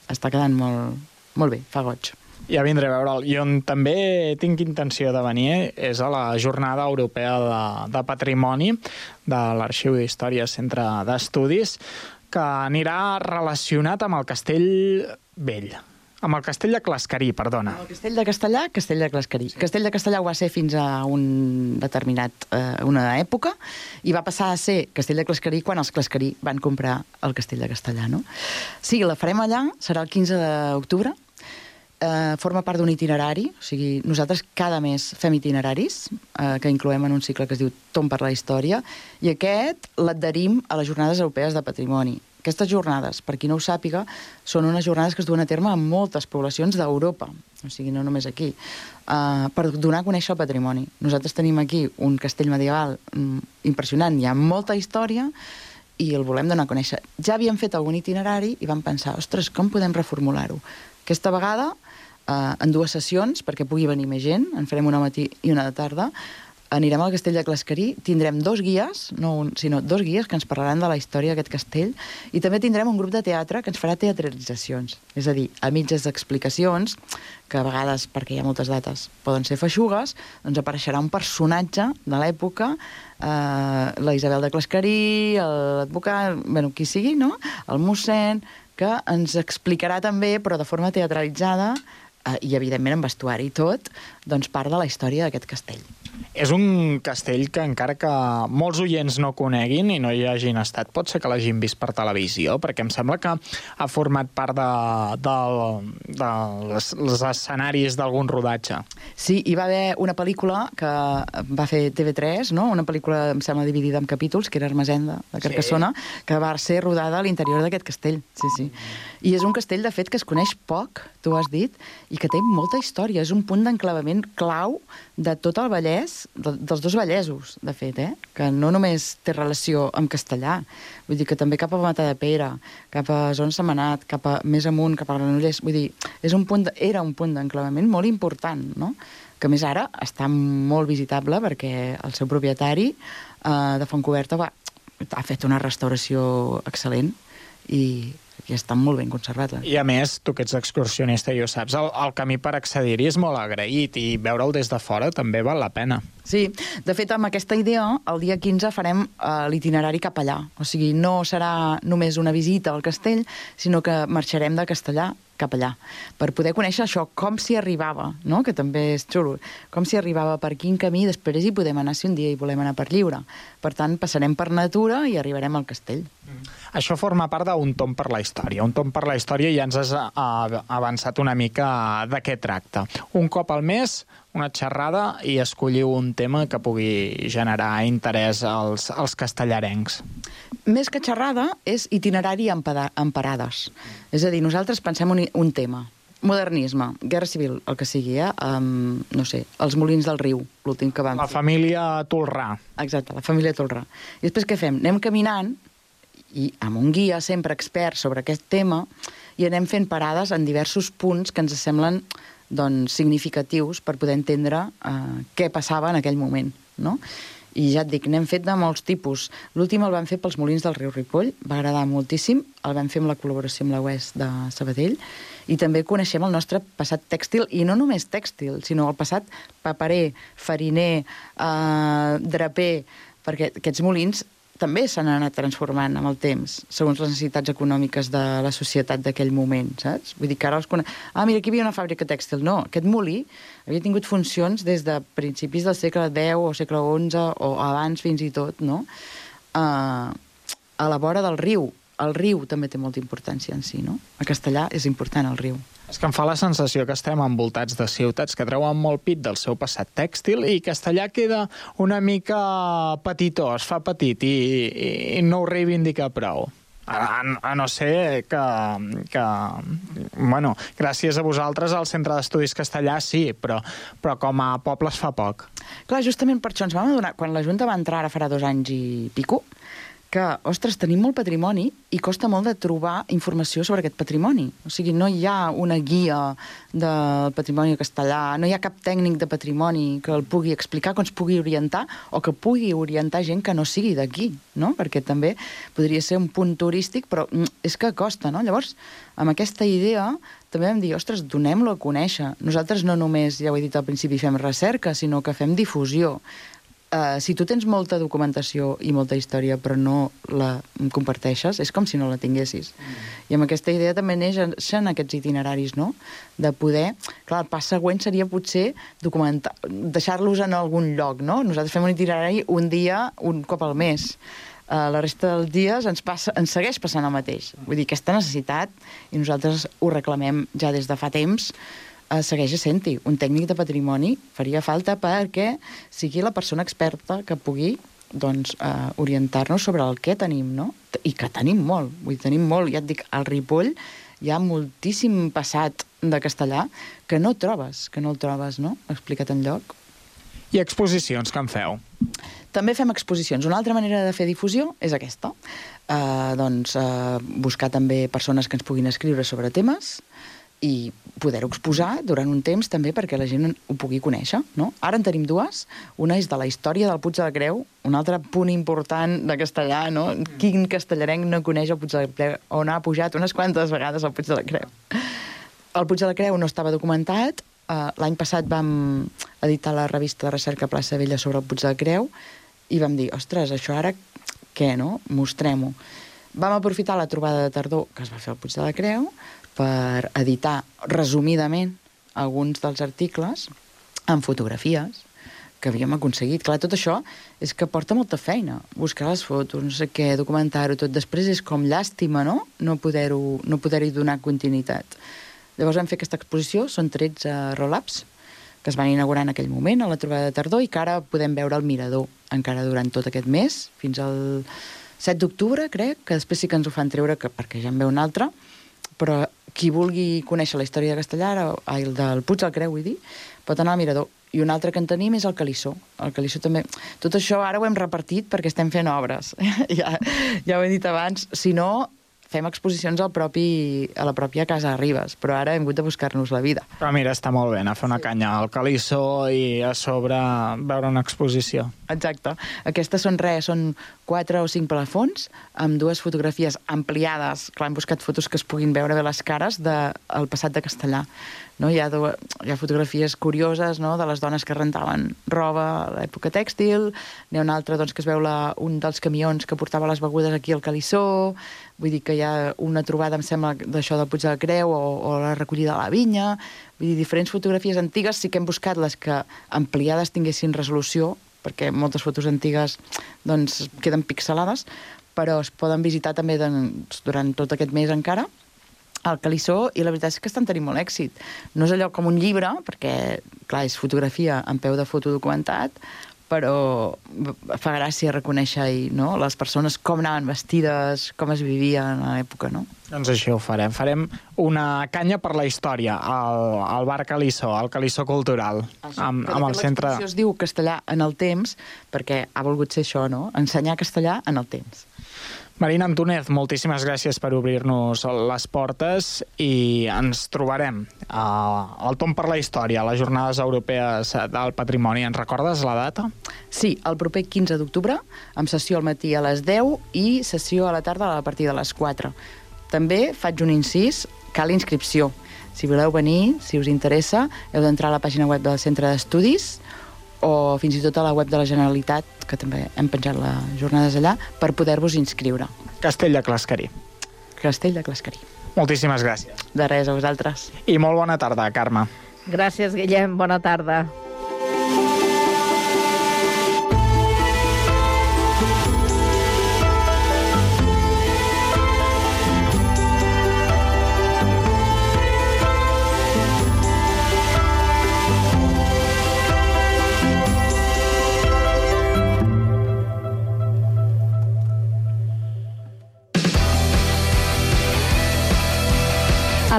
està quedant molt, molt bé, fa goig. Ja vindré a veure'l. I on també tinc intenció de venir és a la Jornada Europea de, de Patrimoni de l'Arxiu d'Història Centre d'Estudis, que anirà relacionat amb el Castell Vell. Amb el Castell de Clascarí, perdona. El Castell de Castellà, Castell de Clascarí. Sí. Castell de Castellà ho va ser fins a un determinat, eh, una època, i va passar a ser Castell de Clascarí quan els Clascarí van comprar el Castell de Castellà, no? Sí, la farem allà, serà el 15 d'octubre, eh, forma part d'un itinerari, o sigui, nosaltres cada mes fem itineraris eh, que incloem en un cicle que es diu Tom per la història, i aquest l'adherim a les Jornades Europees de Patrimoni. Aquestes jornades, per qui no ho sàpiga, són unes jornades que es duen a terme en moltes poblacions d'Europa, o sigui, no només aquí, uh, per donar a conèixer el patrimoni. Nosaltres tenim aquí un castell medieval mm, impressionant, hi ha molta història, i el volem donar a conèixer. Ja havíem fet algun itinerari i vam pensar, ostres, com podem reformular-ho? Aquesta vegada, eh, en dues sessions, perquè pugui venir més gent, en farem una matí i una de tarda, anirem al castell de Clascarí, tindrem dos guies, no un, sinó dos guies que ens parlaran de la història d'aquest castell, i també tindrem un grup de teatre que ens farà teatralitzacions, és a dir, a mitges explicacions, que a vegades, perquè hi ha moltes dates, poden ser feixugues, doncs apareixerà un personatge de l'època, eh, la Isabel de Clascarí, l'advocat, bueno, qui sigui, no?, el mossèn, que ens explicarà també, però de forma teatralitzada, eh, i evidentment en vestuari i tot, doncs part de la història d'aquest castell. És un castell que encara que molts oients no coneguin i no hi hagin estat, pot ser que l'hagin vist per televisió, perquè em sembla que ha format part de, de, de les, els escenaris d'algun rodatge. Sí, hi va haver una pel·lícula que va fer TV3, no? una pel·lícula, em sembla, dividida en capítols, que era Hermesenda, de Carcassona, sí. que va ser rodada a l'interior d'aquest castell. Sí, sí. I és un castell, de fet, que es coneix poc, tu has dit, i que té molta història. És un punt d'enclavament clau de tot el Vallès, de, dels dos Vallesos, de fet, eh? que no només té relació amb castellà, vull dir que també cap a Matadepera, cap a Zona Semanat, cap a més amunt, cap a Granollers, vull dir, és un punt de, era un punt d'enclavament molt important, no? que més ara està molt visitable perquè el seu propietari eh, de Fontcoberta va, ha fet una restauració excel·lent i i està molt ben conservat. I a més, tu que ets excursionista i ho saps, el, el camí per accedir-hi és molt agraït i veure'l des de fora també val la pena. Sí, de fet, amb aquesta idea, el dia 15 farem uh, l'itinerari cap allà. O sigui, no serà només una visita al castell, sinó que marxarem de Castellà cap allà, per poder conèixer això, com s'hi arribava, no? que també és xulo, com s'hi arribava, per quin camí, després hi podem anar si un dia hi volem anar per lliure. Per tant, passarem per natura i arribarem al castell. Mm. Això forma part d'un tom per la història. Un tom per la història ja ens has avançat una mica de què tracta. Un cop al mes, una xerrada i escolliu un tema que pugui generar interès als, als castellarencs. Més que xerrada, és itinerari en, en parades. És a dir, nosaltres pensem un, un tema. Modernisme, guerra civil, el que sigui, eh? Um, no sé, els molins del riu, l'últim que vam la fer. Família Tolrà. Exacte, la família Tolrà. I després què fem? Anem caminant i amb un guia sempre expert sobre aquest tema i anem fent parades en diversos punts que ens semblen doncs, significatius per poder entendre eh, què passava en aquell moment. No? I ja et dic, n'hem fet de molts tipus. L'últim el vam fer pels molins del riu Ripoll, va agradar moltíssim, el vam fer amb la col·laboració amb la UES de Sabadell, i també coneixem el nostre passat tèxtil, i no només tèxtil, sinó el passat paperer, fariner, eh, draper, perquè aquests molins també s'han anat transformant amb el temps, segons les necessitats econòmiques de la societat d'aquell moment, saps? Vull dir que ara els conec... Ah, mira, aquí hi havia una fàbrica tèxtil. No, aquest molí havia tingut funcions des de principis del segle X o segle XI o abans fins i tot, no? Uh, a la vora del riu. El riu també té molta importància en si, no? A Castellà és important el riu. És que em fa la sensació que estem envoltats de ciutats que treuen molt pit del seu passat tèxtil i Castellà queda una mica petitó, es fa petit i, i, i no ho reivindica prou. A, a no ser que, que... Bueno, gràcies a vosaltres al Centre d'Estudis Castellà sí, però, però com a poble es fa poc. Clar, justament per això ens vam adonar, quan la Junta va entrar ara farà dos anys i pico, que, ostres, tenim molt patrimoni i costa molt de trobar informació sobre aquest patrimoni. O sigui, no hi ha una guia del patrimoni castellà, no hi ha cap tècnic de patrimoni que el pugui explicar, que ens pugui orientar, o que pugui orientar gent que no sigui d'aquí, no? Perquè també podria ser un punt turístic, però mm, és que costa, no? Llavors, amb aquesta idea també vam dir, ostres, donem-lo a conèixer. Nosaltres no només, ja ho he dit al principi, fem recerca, sinó que fem difusió uh, si tu tens molta documentació i molta història però no la comparteixes, és com si no la tinguessis. Mm. I amb aquesta idea també neixen aquests itineraris, no? De poder... Clar, el pas següent seria potser documentar, deixar-los en algun lloc, no? Nosaltres fem un itinerari un dia, un cop al mes. Uh, la resta dels dies ens, passa, ens segueix passant el mateix. Vull dir, aquesta necessitat, i nosaltres ho reclamem ja des de fa temps, eh, segueix sent-hi. Un tècnic de patrimoni faria falta perquè sigui la persona experta que pugui doncs, eh, orientar-nos sobre el que tenim, no? I que tenim molt, vull dir, tenim molt. Ja et dic, al Ripoll hi ha moltíssim passat de castellà que no trobes, que no el trobes, no? Explicat en lloc. I exposicions, que en feu? També fem exposicions. Una altra manera de fer difusió és aquesta. Uh, doncs, uh, buscar també persones que ens puguin escriure sobre temes, i poder-ho exposar durant un temps també perquè la gent ho pugui conèixer. No? Ara en tenim dues. Una és de la història del Puig de la Creu, un altre punt important de castellà, no? Quin castellarenc no coneix el Puig de la Creu? On ha pujat unes quantes vegades al Puig de la Creu? El Puig de la Creu no estava documentat. Uh, L'any passat vam editar la revista de recerca Plaça Vella sobre el Puig de la Creu i vam dir, ostres, això ara què, no? Mostrem-ho. Vam aprofitar la trobada de tardor que es va fer al Puig de la Creu per editar resumidament alguns dels articles amb fotografies que havíem aconseguit. Clar, tot això és que porta molta feina. Buscar les fotos, no sé què, documentar-ho tot. Després és com llàstima, no?, no poder-ho no poder donar continuïtat. Llavors vam fer aquesta exposició, són 13 roll-ups, que es van inaugurar en aquell moment, a la trobada de tardor, i que ara podem veure al Mirador, encara durant tot aquest mes, fins al 7 d'octubre, crec, que després sí que ens ho fan treure, que, perquè ja en veu un altre, però qui vulgui conèixer la història de Castellar, el del Puig del Creu, vull dir, pot anar al Mirador. I un altre que en tenim és el Calissó. El Calissó també... Tot això ara ho hem repartit perquè estem fent obres. ja, ja ho he dit abans. Si no, fem exposicions al propi, a la pròpia casa Ribes, però ara hem hagut de buscar-nos la vida. Però mira, està molt bé anar a fer una sí. canya al Calissó i a sobre veure una exposició. Exacte. Aquestes són res, són quatre o cinc plafons amb dues fotografies ampliades. Clar, hem buscat fotos que es puguin veure bé les cares del de, passat de Castellà. No? Hi, ha, hi ha fotografies curioses no? de les dones que rentaven roba a l'època tèxtil, n'hi ha una altra doncs, que es veu la, un dels camions que portava les begudes aquí al Calissó, vull dir que hi ha una trobada, em sembla, d'això del Puig de la Creu o, o la recollida de la vinya, vull dir, diferents fotografies antigues, sí que hem buscat les que ampliades tinguessin resolució, perquè moltes fotos antigues doncs, queden pixelades, però es poden visitar també doncs, durant tot aquest mes encara, al Calissó i la veritat és que estan tenint molt èxit. No és allò com un llibre, perquè, clar, és fotografia en peu de foto documentat, però fa gràcia reconèixer i, no, les persones com anaven vestides, com es vivia en l'època, no? Doncs així ho farem. Farem una canya per la història al, al bar Calissó, al Calissó Cultural, Això, amb, amb el centre... es diu castellà en el temps, perquè ha volgut ser això, no? Ensenyar castellà en el temps. Marina Antúnez, moltíssimes gràcies per obrir-nos les portes i ens trobarem al Tom per la Història, a les Jornades Europees del Patrimoni. Ens recordes la data? Sí, el proper 15 d'octubre, amb sessió al matí a les 10 i sessió a la tarda a partir de les 4. També faig un incís, cal inscripció. Si voleu venir, si us interessa, heu d'entrar a la pàgina web del Centre d'Estudis o fins i tot a la web de la Generalitat, que també hem penjat les jornades allà, per poder-vos inscriure. Castell de Clascarí. Castell de Clascarí. Moltíssimes gràcies. De res, a vosaltres. I molt bona tarda, Carme. Gràcies, Guillem. Bona tarda.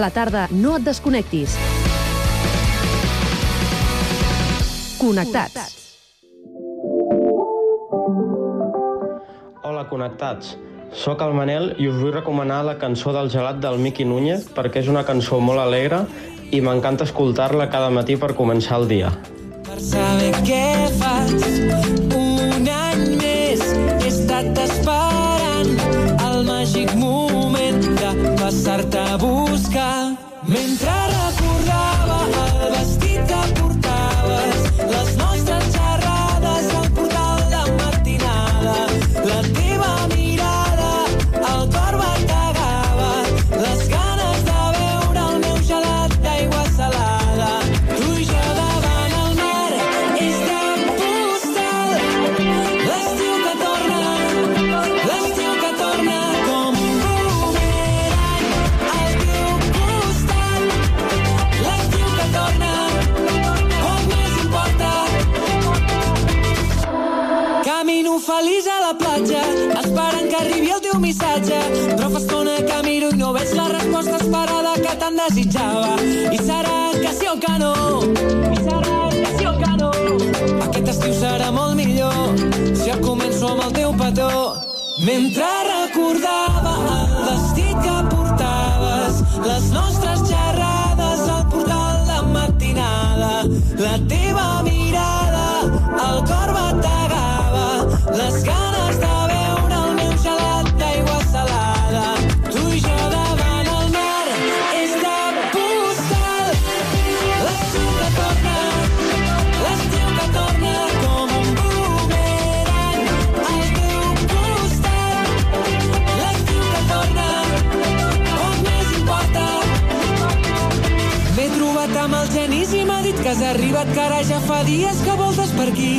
A la tarda, no et desconnectis. Connectats. Hola, connectats. Soc el Manel i us vull recomanar la cançó del gelat del Miqui Núñez perquè és una cançó molt alegre i m'encanta escoltar-la cada matí per començar el dia. Per saber què fas Mentre que has arribat, que ara ja fa dies que voltes per aquí,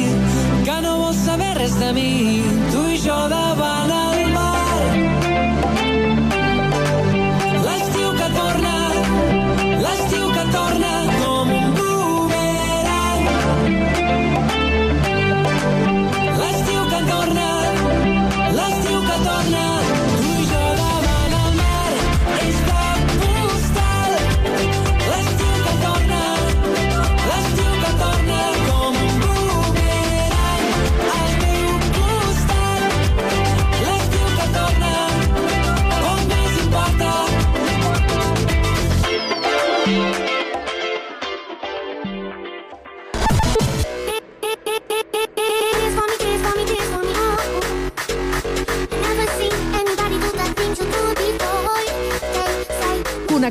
que no vols saber res de mi, tu i jo davant el mar.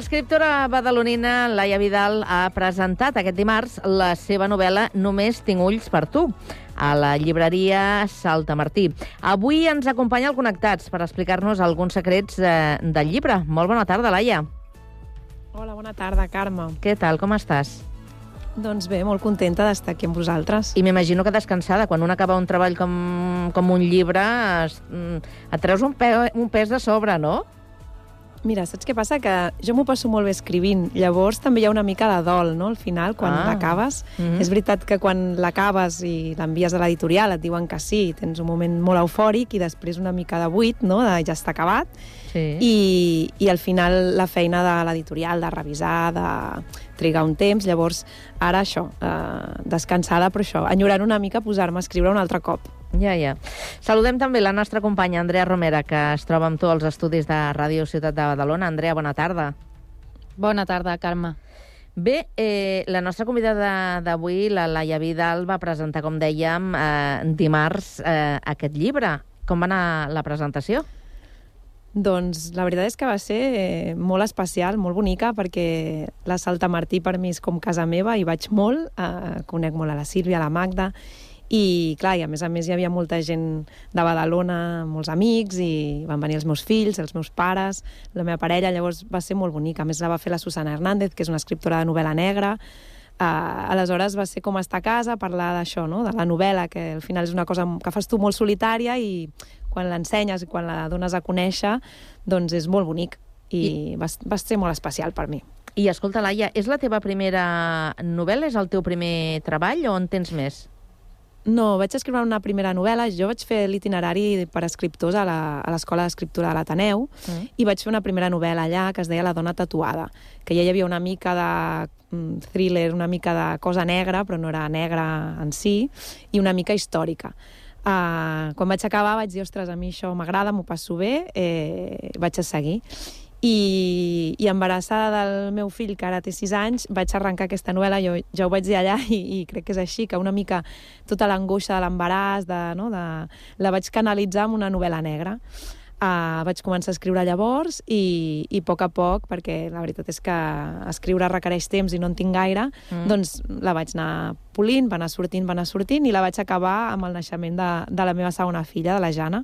L'escriptora badalonina Laia Vidal ha presentat aquest dimarts la seva novel·la Només tinc ulls per tu a la llibreria Salta Martí. Avui ens acompanya al Connectats per explicar-nos alguns secrets eh, del llibre. Molt bona tarda, Laia. Hola, bona tarda, Carme. Què tal, com estàs? Doncs bé, molt contenta d'estar aquí amb vosaltres. I m'imagino que descansada. Quan un acaba un treball com, com un llibre, es, mm, et treus un, pe un pes de sobre, no? Mira, saps què passa? Que jo m'ho passo molt bé escrivint. Llavors també hi ha una mica de dol, no?, al final, quan Ah. l'acabes. Mhm. És veritat que quan l'acabes i l'envies a l'editorial et diuen que sí, tens un moment molt eufòric i després una mica de buit, no?, de ja està acabat. Sí. I, I al final la feina de l'editorial, de revisar, de trigar un temps, llavors ara això, eh, descansada, però això, enyorant una mica posar-me a escriure un altre cop. Ja, ja. Saludem també la nostra companya Andrea Romera, que es troba amb tu als estudis de Ràdio Ciutat de Badalona. Andrea, bona tarda. Bona tarda, Carme. Bé, eh, la nostra convidada d'avui, la Laia Vidal, va presentar, com dèiem, eh, dimarts eh, aquest llibre. Com va anar la presentació? Doncs la veritat és que va ser eh, molt especial, molt bonica, perquè la Salta Martí per mi és com casa meva, i vaig molt, eh, conec molt a la Sílvia, a la Magda, i clar, i a més a més hi havia molta gent de Badalona, molts amics, i van venir els meus fills, els meus pares, la meva parella, llavors va ser molt bonica. A més la va fer la Susana Hernández, que és una escriptora de novel·la negra, Uh, aleshores va ser com estar a casa, parlar d'això, no? de la novel·la, que al final és una cosa que fas tu molt solitària i quan l'ensenyes i quan la dones a conèixer, doncs és molt bonic i, I... Va, va ser molt especial per mi. I escolta, Laia, és la teva primera novel·la? És el teu primer treball o en tens més? No, vaig escriure una primera novel·la. Jo vaig fer l'itinerari per escriptors a la- a l'Escola d'Escriptura de l'Ateneu Mm. i vaig fer una primera novel·la allà que es deia La dona tatuada, que ja hi havia una mica de mm, thriller, una mica de cosa negra, però no era negra en si, i una mica històrica. Uh, quan vaig acabar vaig dir, ostres, a mi això m'agrada, m'ho passo bé, eh, vaig a seguir. I, i embarassada del meu fill, que ara té 6 anys, vaig arrencar aquesta novel·la, jo ja ho vaig dir allà i, i crec que és així, que una mica tota l'angoixa de l'embaràs, de, no, de, la vaig canalitzar en una novel·la negra. Uh, vaig començar a escriure llavors i, i a poc a poc, perquè la veritat és que escriure requereix temps i no en tinc gaire, Mm. doncs la vaig anar polint, va anar sortint, va anar sortint, i la vaig acabar amb el naixement de, de la meva segona filla, de la Jana,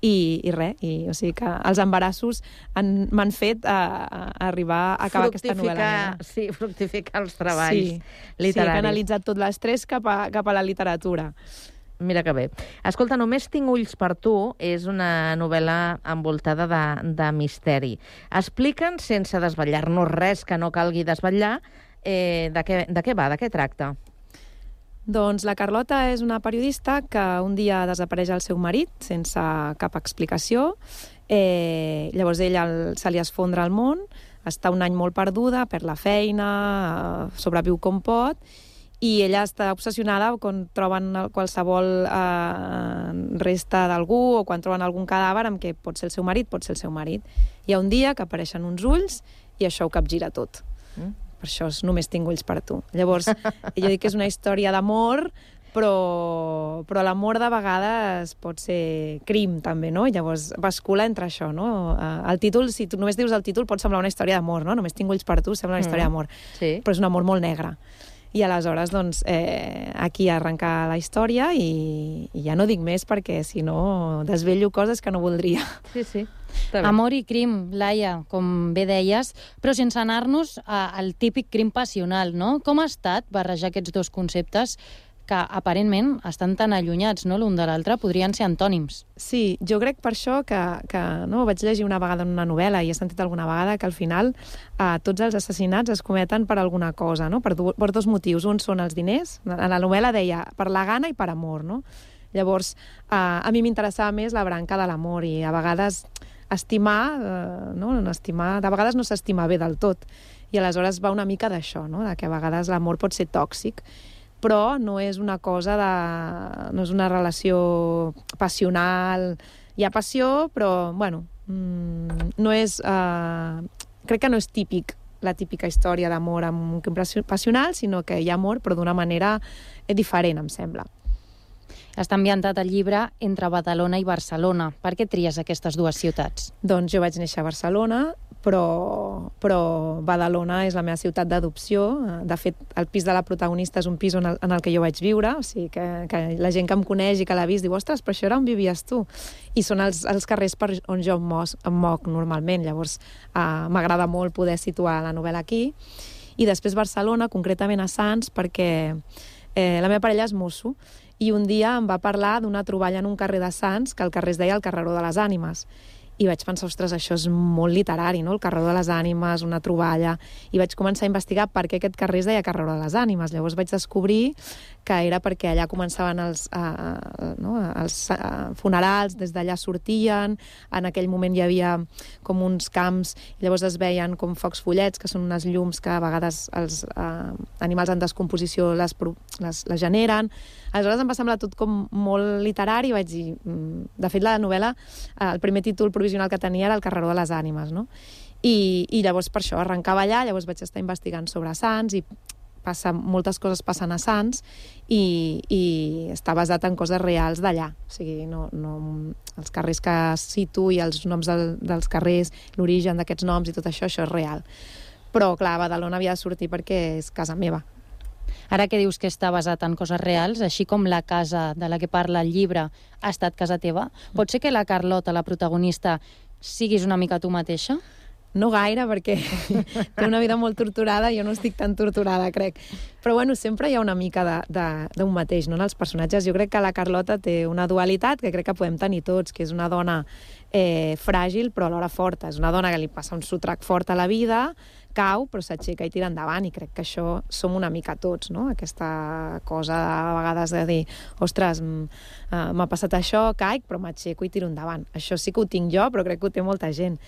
i, i res, i, o sigui que els embarassos han- m'han fet a, a arribar a acabar aquesta novel·la. negra. Sí, fructificar els treballs Sí, literaris. Sí, he canalitzat tot l'estrès cap, a, cap a la literatura. Mira que bé. Escolta, Només tinc ulls per tu és una novel·la envoltada de, de misteri. Explica'ns, sense desvetllar-nos res que no calgui desvetllar, eh, de, què, de què va, de què tracta? Doncs la Carlota és una periodista que un dia desapareix el seu marit sense cap explicació. Eh, llavors ella el, se li esfondra al món, està un any molt perduda, perd la feina, eh, sobreviu com pot, i ella està obsessionada quan troben qualsevol eh, resta d'algú o quan troben algun cadàver amb què pot ser el seu marit, pot ser el seu marit. Hi ha un dia que apareixen uns ulls i això ho capgira tot. Mm. Per això és només tinc ulls per tu. Llavors, jo dic que és una història d'amor, però, però l'amor de vegades pot ser crim, també, no? I llavors bascula entre això, no? Eh, el títol, si tu només dius el títol, pot semblar una història d'amor, no? Només tinc ulls per tu, sembla una història d'amor. Sí. Però és un amor molt negre. I aleshores, doncs, eh, aquí arrenca la història i, i ja no dic més perquè, si no, desvello coses que no voldria. Sí, sí. Amor i crim, Laia, com bé deies, però sense anar-nos al típic crim passional, no? Com ha estat barrejar aquests dos conceptes que aparentment estan tan allunyats no, l'un de l'altre, podrien ser antònims. Sí, jo crec per això que, que no, vaig llegir una vegada en una novel·la i he sentit alguna vegada que al final eh, tots els assassinats es cometen per alguna cosa, no? per, du per dos motius. Un són els diners, en la novel·la deia per la gana i per amor, no? Llavors, eh, a mi m'interessava més la branca de l'amor i a vegades estimar, eh, no? estimar, de vegades no s'estima bé del tot. I aleshores va una mica d'això, no? de que a vegades l'amor pot ser tòxic però no és una cosa de... no és una relació passional. Hi ha passió, però, bueno, mmm, no és... Uh, crec que no és típic la típica història d'amor amb un passional, sinó que hi ha amor, però d'una manera diferent, em sembla. Està ambientat el llibre entre Badalona i Barcelona. Per què tries aquestes dues ciutats? Doncs jo vaig néixer a Barcelona, però, però Badalona és la meva ciutat d'adopció. De fet, el pis de la protagonista és un pis on en el que jo vaig viure, o sigui que, que la gent que em coneix i que l'ha vist diu, ostres, però això era on vivies tu? I són els, els carrers per on jo em, mos, em moc normalment, llavors uh, m'agrada molt poder situar la novel·la aquí. I després Barcelona, concretament a Sants, perquè eh, la meva parella és mosso, i un dia em va parlar d'una troballa en un carrer de Sants, que el carrer es deia el Carreró de les Ànimes i vaig pensar, ostres, això és molt literari, no? el carreró de les ànimes, una troballa, i vaig començar a investigar per què aquest carrer es deia carreró de les ànimes. Llavors vaig descobrir que era perquè allà començaven els, uh, no? els uh, funerals, des d'allà sortien, en aquell moment hi havia com uns camps, i llavors es veien com focs follets, que són unes llums que a vegades els uh, animals en descomposició les, les, les generen. Aleshores em va semblar tot com molt literari vaig dir... Mm, de fet, la novel·la, el primer títol provisional que tenia era El carreró de les ànimes, no? I, i llavors per això arrencava allà, llavors vaig estar investigant sobre Sants i passa, moltes coses passen a Sants i, i està basat en coses reals d'allà. O sigui, no, no, els carrers que cito i els noms del, dels carrers, l'origen d'aquests noms i tot això, això és real. Però, clar, Badalona havia de sortir perquè és casa meva. Ara que dius que està basat en coses reals, així com la casa de la que parla el llibre ha estat casa teva, pot ser que la Carlota, la protagonista, siguis una mica tu mateixa? No gaire, perquè té una vida molt torturada, jo no estic tan torturada, crec. Però bueno, sempre hi ha una mica d'un mateix, no?, en els personatges. Jo crec que la Carlota té una dualitat que crec que podem tenir tots, que és una dona eh, fràgil però alhora forta. És una dona que li passa un sotrac fort a la vida, cau però s'aixeca i tira endavant i crec que això som una mica tots, no? Aquesta cosa a vegades de dir ostres, uh, m'ha passat això, caic, però m'aixeco i tiro endavant. Això sí que ho tinc jo, però crec que ho té molta gent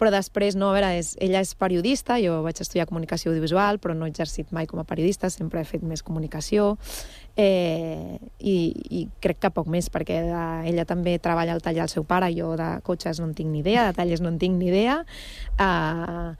però després, no, a veure, és, ella és periodista, jo vaig estudiar comunicació audiovisual, però no he exercit mai com a periodista, sempre he fet més comunicació, eh, i, i crec que poc més, perquè de, ella també treballa al taller del seu pare, jo de cotxes no en tinc ni idea, de tallers no en tinc ni idea, eh,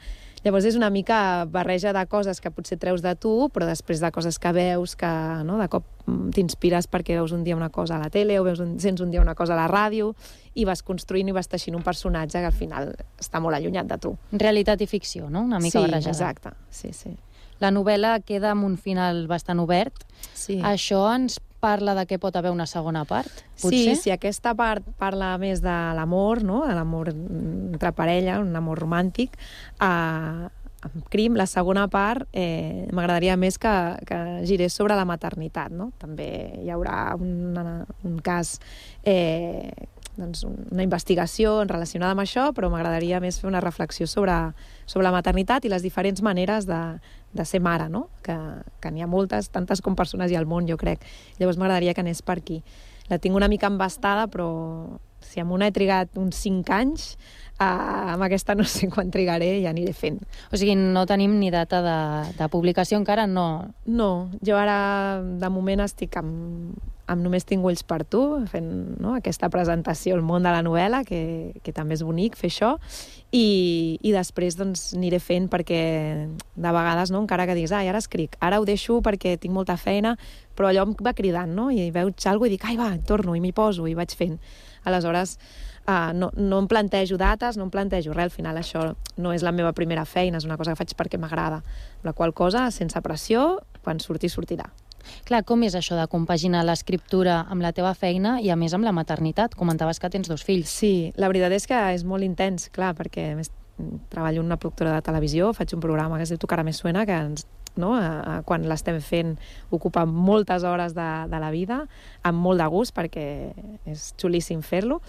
Llavors és una mica barreja de coses que potser treus de tu, però després de coses que veus, que no, de cop mm, t'inspires perquè veus un dia una cosa a la tele o veus un, sents un dia una cosa a la ràdio i vas construint i vas teixint un personatge que al final està molt allunyat de tu. Realitat i ficció, no? Una mica sí, barrejada. exacte. Sí, sí. La novel·la queda amb un final bastant obert. Sí. Això ens parla de què pot haver una segona part, potser? Sí, sí, aquesta part parla més de l'amor, no? de l'amor entre parella, un amor romàntic, eh, amb crim. La segona part eh, m'agradaria més que, que girés sobre la maternitat. No? També hi haurà un, un cas eh, doncs, una investigació relacionada amb això, però m'agradaria més fer una reflexió sobre, sobre la maternitat i les diferents maneres de, de ser mare, no? que, que n'hi ha moltes, tantes com persones hi ha al món, jo crec. Llavors m'agradaria que anés per aquí. La tinc una mica embastada, però si amb una he trigat uns 5 anys, Uh, amb aquesta no sé quan trigaré i aniré fent. O sigui, no tenim ni data de, de publicació encara? No. No, jo ara de moment estic amb, amb Només tinc ulls per tu, fent no, aquesta presentació al món de la novel·la, que, que també és bonic fer això, i, i després doncs, aniré fent perquè de vegades, no, encara que diguis, ai, ara escric, ara ho deixo perquè tinc molta feina, però allò em va cridant, no? i veig alguna i dic, ai, va, torno, i m'hi poso, i vaig fent. Aleshores, uh, no, no em plantejo dates, no em plantejo res, al final això no és la meva primera feina, és una cosa que faig perquè m'agrada. La qual cosa, sense pressió, quan surti, sortirà. Clar, com és això de compaginar l'escriptura amb la teva feina i a més amb la maternitat? Comentaves que tens dos fills. Sí, la veritat és que és molt intens, clar, perquè més treballo en una productora de televisió, faig un programa que es diu Tu cara me suena, que ens, no? a, a, quan l'estem fent ocupa moltes hores de, de la vida, amb molt de gust, perquè és xulíssim fer-lo,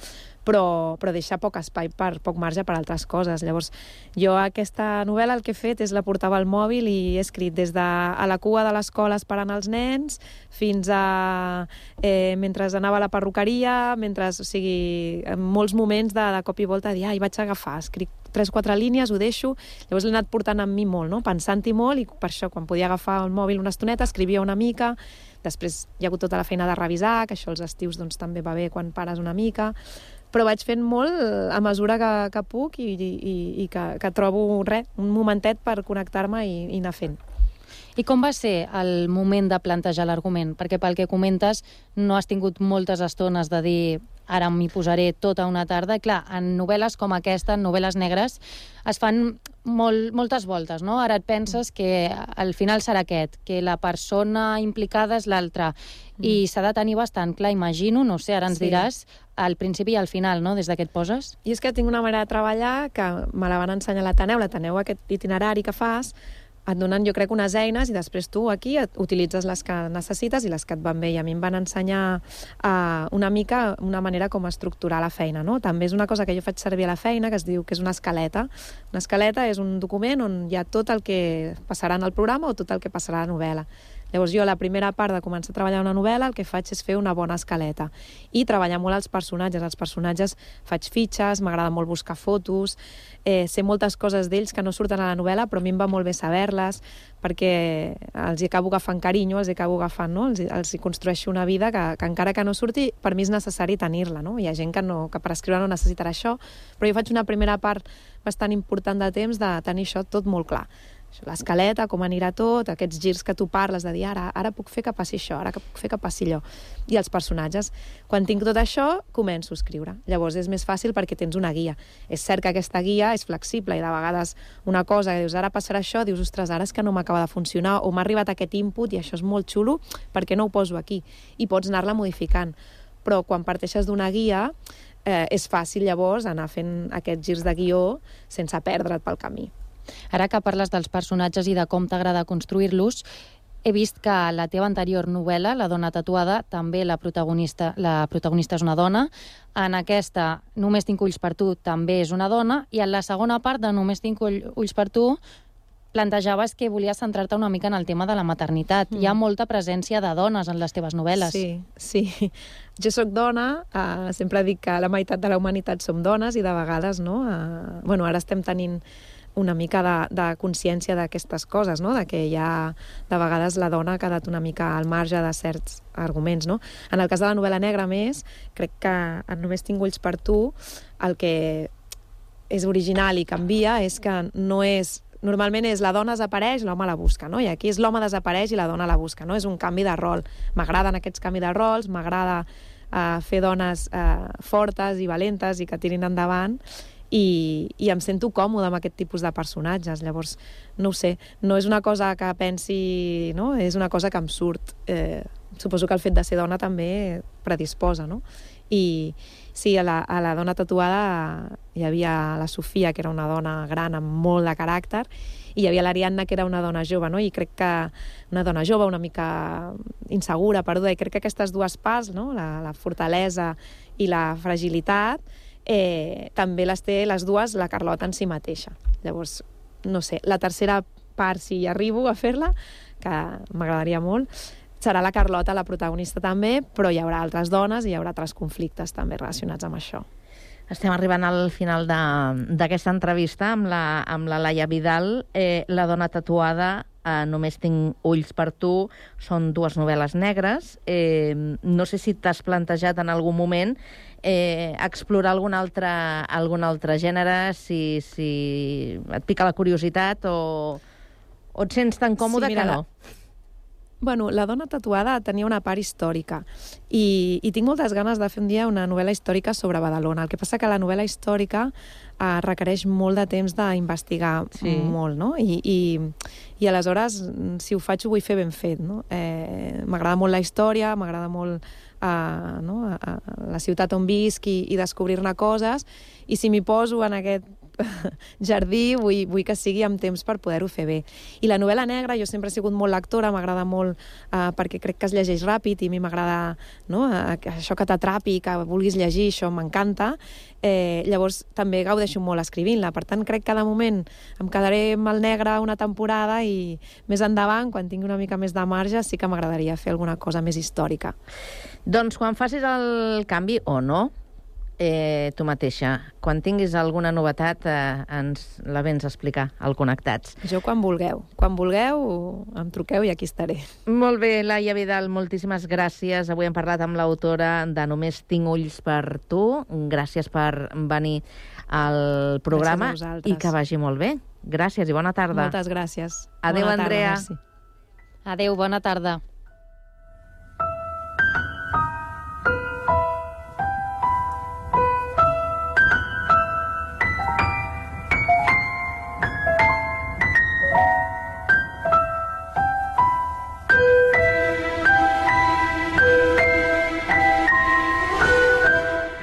però, però deixa poc espai per poc marge per altres coses. Llavors, jo aquesta novel·la el que he fet és la portava al mòbil i he escrit des de a la cua de l'escola esperant els nens fins a eh, mentre anava a la perruqueria, mentre, o sigui, en molts moments de, de cop i volta dir, ai, vaig agafar, escric tres quatre línies, ho deixo, llavors l'he anat portant amb mi molt, no? pensant-hi molt, i per això, quan podia agafar el mòbil una estoneta, escrivia una mica, després hi ha hagut tota la feina de revisar, que això els estius doncs, també va bé quan pares una mica, però vaig fent molt a mesura que, que puc i, i, i que, que trobo res, un momentet per connectar-me i, i anar fent. I com va ser el moment de plantejar l'argument? Perquè pel que comentes no has tingut moltes estones de dir ara m'hi posaré tota una tarda. I clar, en novel·les com aquesta, en novel·les negres, es fan molt, moltes voltes, no? Ara et penses que al final serà aquest, que la persona implicada és l'altra, mm. i s'ha de tenir bastant clar, imagino, no sé, ara ens sí. diràs, al principi i al final, no?, des de què et poses? I és que tinc una manera de treballar que me la van ensenyar a l'Ateneu, l'Ateneu aquest itinerari que fas, et donen, jo crec, unes eines i després tu aquí utilitzes les que necessites i les que et van bé. I a mi em van ensenyar uh, una mica una manera com estructurar la feina. No? També és una cosa que jo faig servir a la feina que es diu que és una escaleta. Una escaleta és un document on hi ha tot el que passarà en el programa o tot el que passarà a la novel·la. Llavors jo, la primera part de començar a treballar una novel·la, el que faig és fer una bona escaleta i treballar molt els personatges. Els personatges faig fitxes, m'agrada molt buscar fotos, eh, sé moltes coses d'ells que no surten a la novel·la, però a mi em va molt bé saber-les, perquè els hi acabo agafant carinyo, els hi acabo agafant, no? els, els hi construeixo una vida que, que encara que no surti, per mi és necessari tenir-la. No? Hi ha gent que, no, que per escriure no necessitarà això, però jo faig una primera part bastant important de temps de tenir això tot molt clar l'escaleta, com anirà tot, aquests girs que tu parles de dir ara, ara puc fer que passi això, ara puc fer que passi allò. I els personatges. Quan tinc tot això, començo a escriure. Llavors és més fàcil perquè tens una guia. És cert que aquesta guia és flexible i de vegades una cosa que dius ara passarà això, dius ostres, ara és que no m'acaba de funcionar o m'ha arribat aquest input i això és molt xulo, perquè no ho poso aquí? I pots anar-la modificant. Però quan parteixes d'una guia, eh, és fàcil llavors anar fent aquests girs de guió sense perdre't pel camí. Ara que parles dels personatges i de com t'agrada construir-los, he vist que la teva anterior novel·la, La dona tatuada, també la protagonista, la protagonista és una dona. En aquesta, Només tinc ulls per tu, també és una dona. I en la segona part de Només tinc ulls per tu, plantejaves que volies centrar-te una mica en el tema de la maternitat. Mm. Hi ha molta presència de dones en les teves novel·les. Sí, sí. Jo sóc dona, uh, sempre dic que la meitat de la humanitat som dones i de vegades, no? Uh, bueno, ara estem tenint una mica de, de consciència d'aquestes coses, no? de que ja de vegades la dona ha quedat una mica al marge de certs arguments. No? En el cas de la novel·la negra, més, crec que en Només tinc ulls per tu, el que és original i canvia és que no és normalment és la dona desapareix, l'home la busca, no? I aquí és l'home desapareix i la dona la busca, no? És un canvi de rol. M'agraden aquests canvis de rols, m'agrada uh, fer dones uh, fortes i valentes i que tirin endavant i, i em sento còmode amb aquest tipus de personatges. Llavors, no ho sé, no és una cosa que pensi... No? És una cosa que em surt. Eh, suposo que el fet de ser dona també predisposa, no? I sí, a la, a la dona tatuada hi havia la Sofia, que era una dona gran amb molt de caràcter, i hi havia l'Ariadna, que era una dona jove, no? i crec que una dona jove, una mica insegura, perduda, i crec que aquestes dues parts, no? la, la fortalesa i la fragilitat, eh, també les té les dues la Carlota en si mateixa. Llavors, no sé, la tercera part, si arribo a fer-la, que m'agradaria molt, serà la Carlota la protagonista també, però hi haurà altres dones i hi haurà altres conflictes també relacionats amb això. Estem arribant al final d'aquesta entrevista amb la, amb la Laia Vidal. Eh, la dona tatuada, eh, Només tinc ulls per tu, són dues novel·les negres. Eh, no sé si t'has plantejat en algun moment eh, explorar algun altre, algun altre gènere, si, si et pica la curiositat o, o et sents tan còmode Sí, mira, que no. Bueno, La dona tatuada tenia una part històrica i, i tinc moltes ganes de fer un dia una novel·la històrica sobre Badalona. El que passa que la novel·la històrica eh, requereix molt de temps d'investigar Sí. molt, no? I, i, I aleshores, si ho faig, ho vull fer ben fet, no? Eh, m'agrada molt la història, m'agrada molt eh, no? a, a, la ciutat on visc i, i descobrir-ne coses, i si m'hi poso en aquest jardí, vull, vull que sigui amb temps per poder-ho fer bé. I la novel·la negra, jo sempre he sigut molt lectora, m'agrada molt eh, perquè crec que es llegeix ràpid i a mi m'agrada no, eh, això que t'atrapi, que vulguis llegir, això m'encanta. Eh, llavors també gaudeixo molt escrivint-la, per tant crec que de moment em quedaré amb el negre una temporada i més endavant, quan tingui una mica més de marge, sí que m'agradaria fer alguna cosa més històrica. Doncs quan facis el canvi, o no, eh, tu mateixa, quan tinguis alguna novetat, eh, ens la vens a explicar al Connectats. Jo quan vulgueu. Quan vulgueu, em truqueu i aquí estaré. Molt bé, Laia Vidal, moltíssimes gràcies. Avui hem parlat amb l'autora de Només tinc ulls per tu. Gràcies per venir al programa i que vagi molt bé. Gràcies i bona tarda. Moltes gràcies. Adéu, Bona tarda, Andrea. merci. Adéu, bona tarda.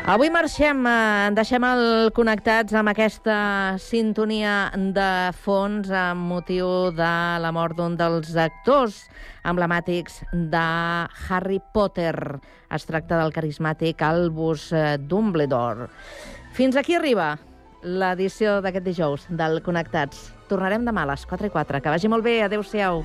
Avui marxem, eh, deixem el connectats amb aquesta sintonia de fons amb motiu de la mort d'un dels actors emblemàtics de Harry Potter. Es tracta del carismàtic Albus eh, Dumbledore. Fins aquí arriba l'edició d'aquest dijous del Connectats. Tornarem demà a les 4 i 4. Que vagi molt bé. Adéu-siau.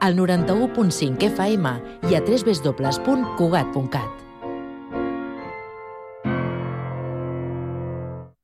Al 91.5 FM i a www.cugat.cat.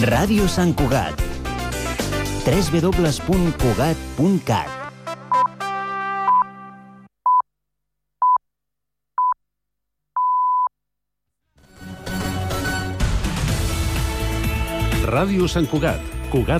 Ràdio Sant Cugat. www.cugat.cat Ràdio Sant Cugat. Cugat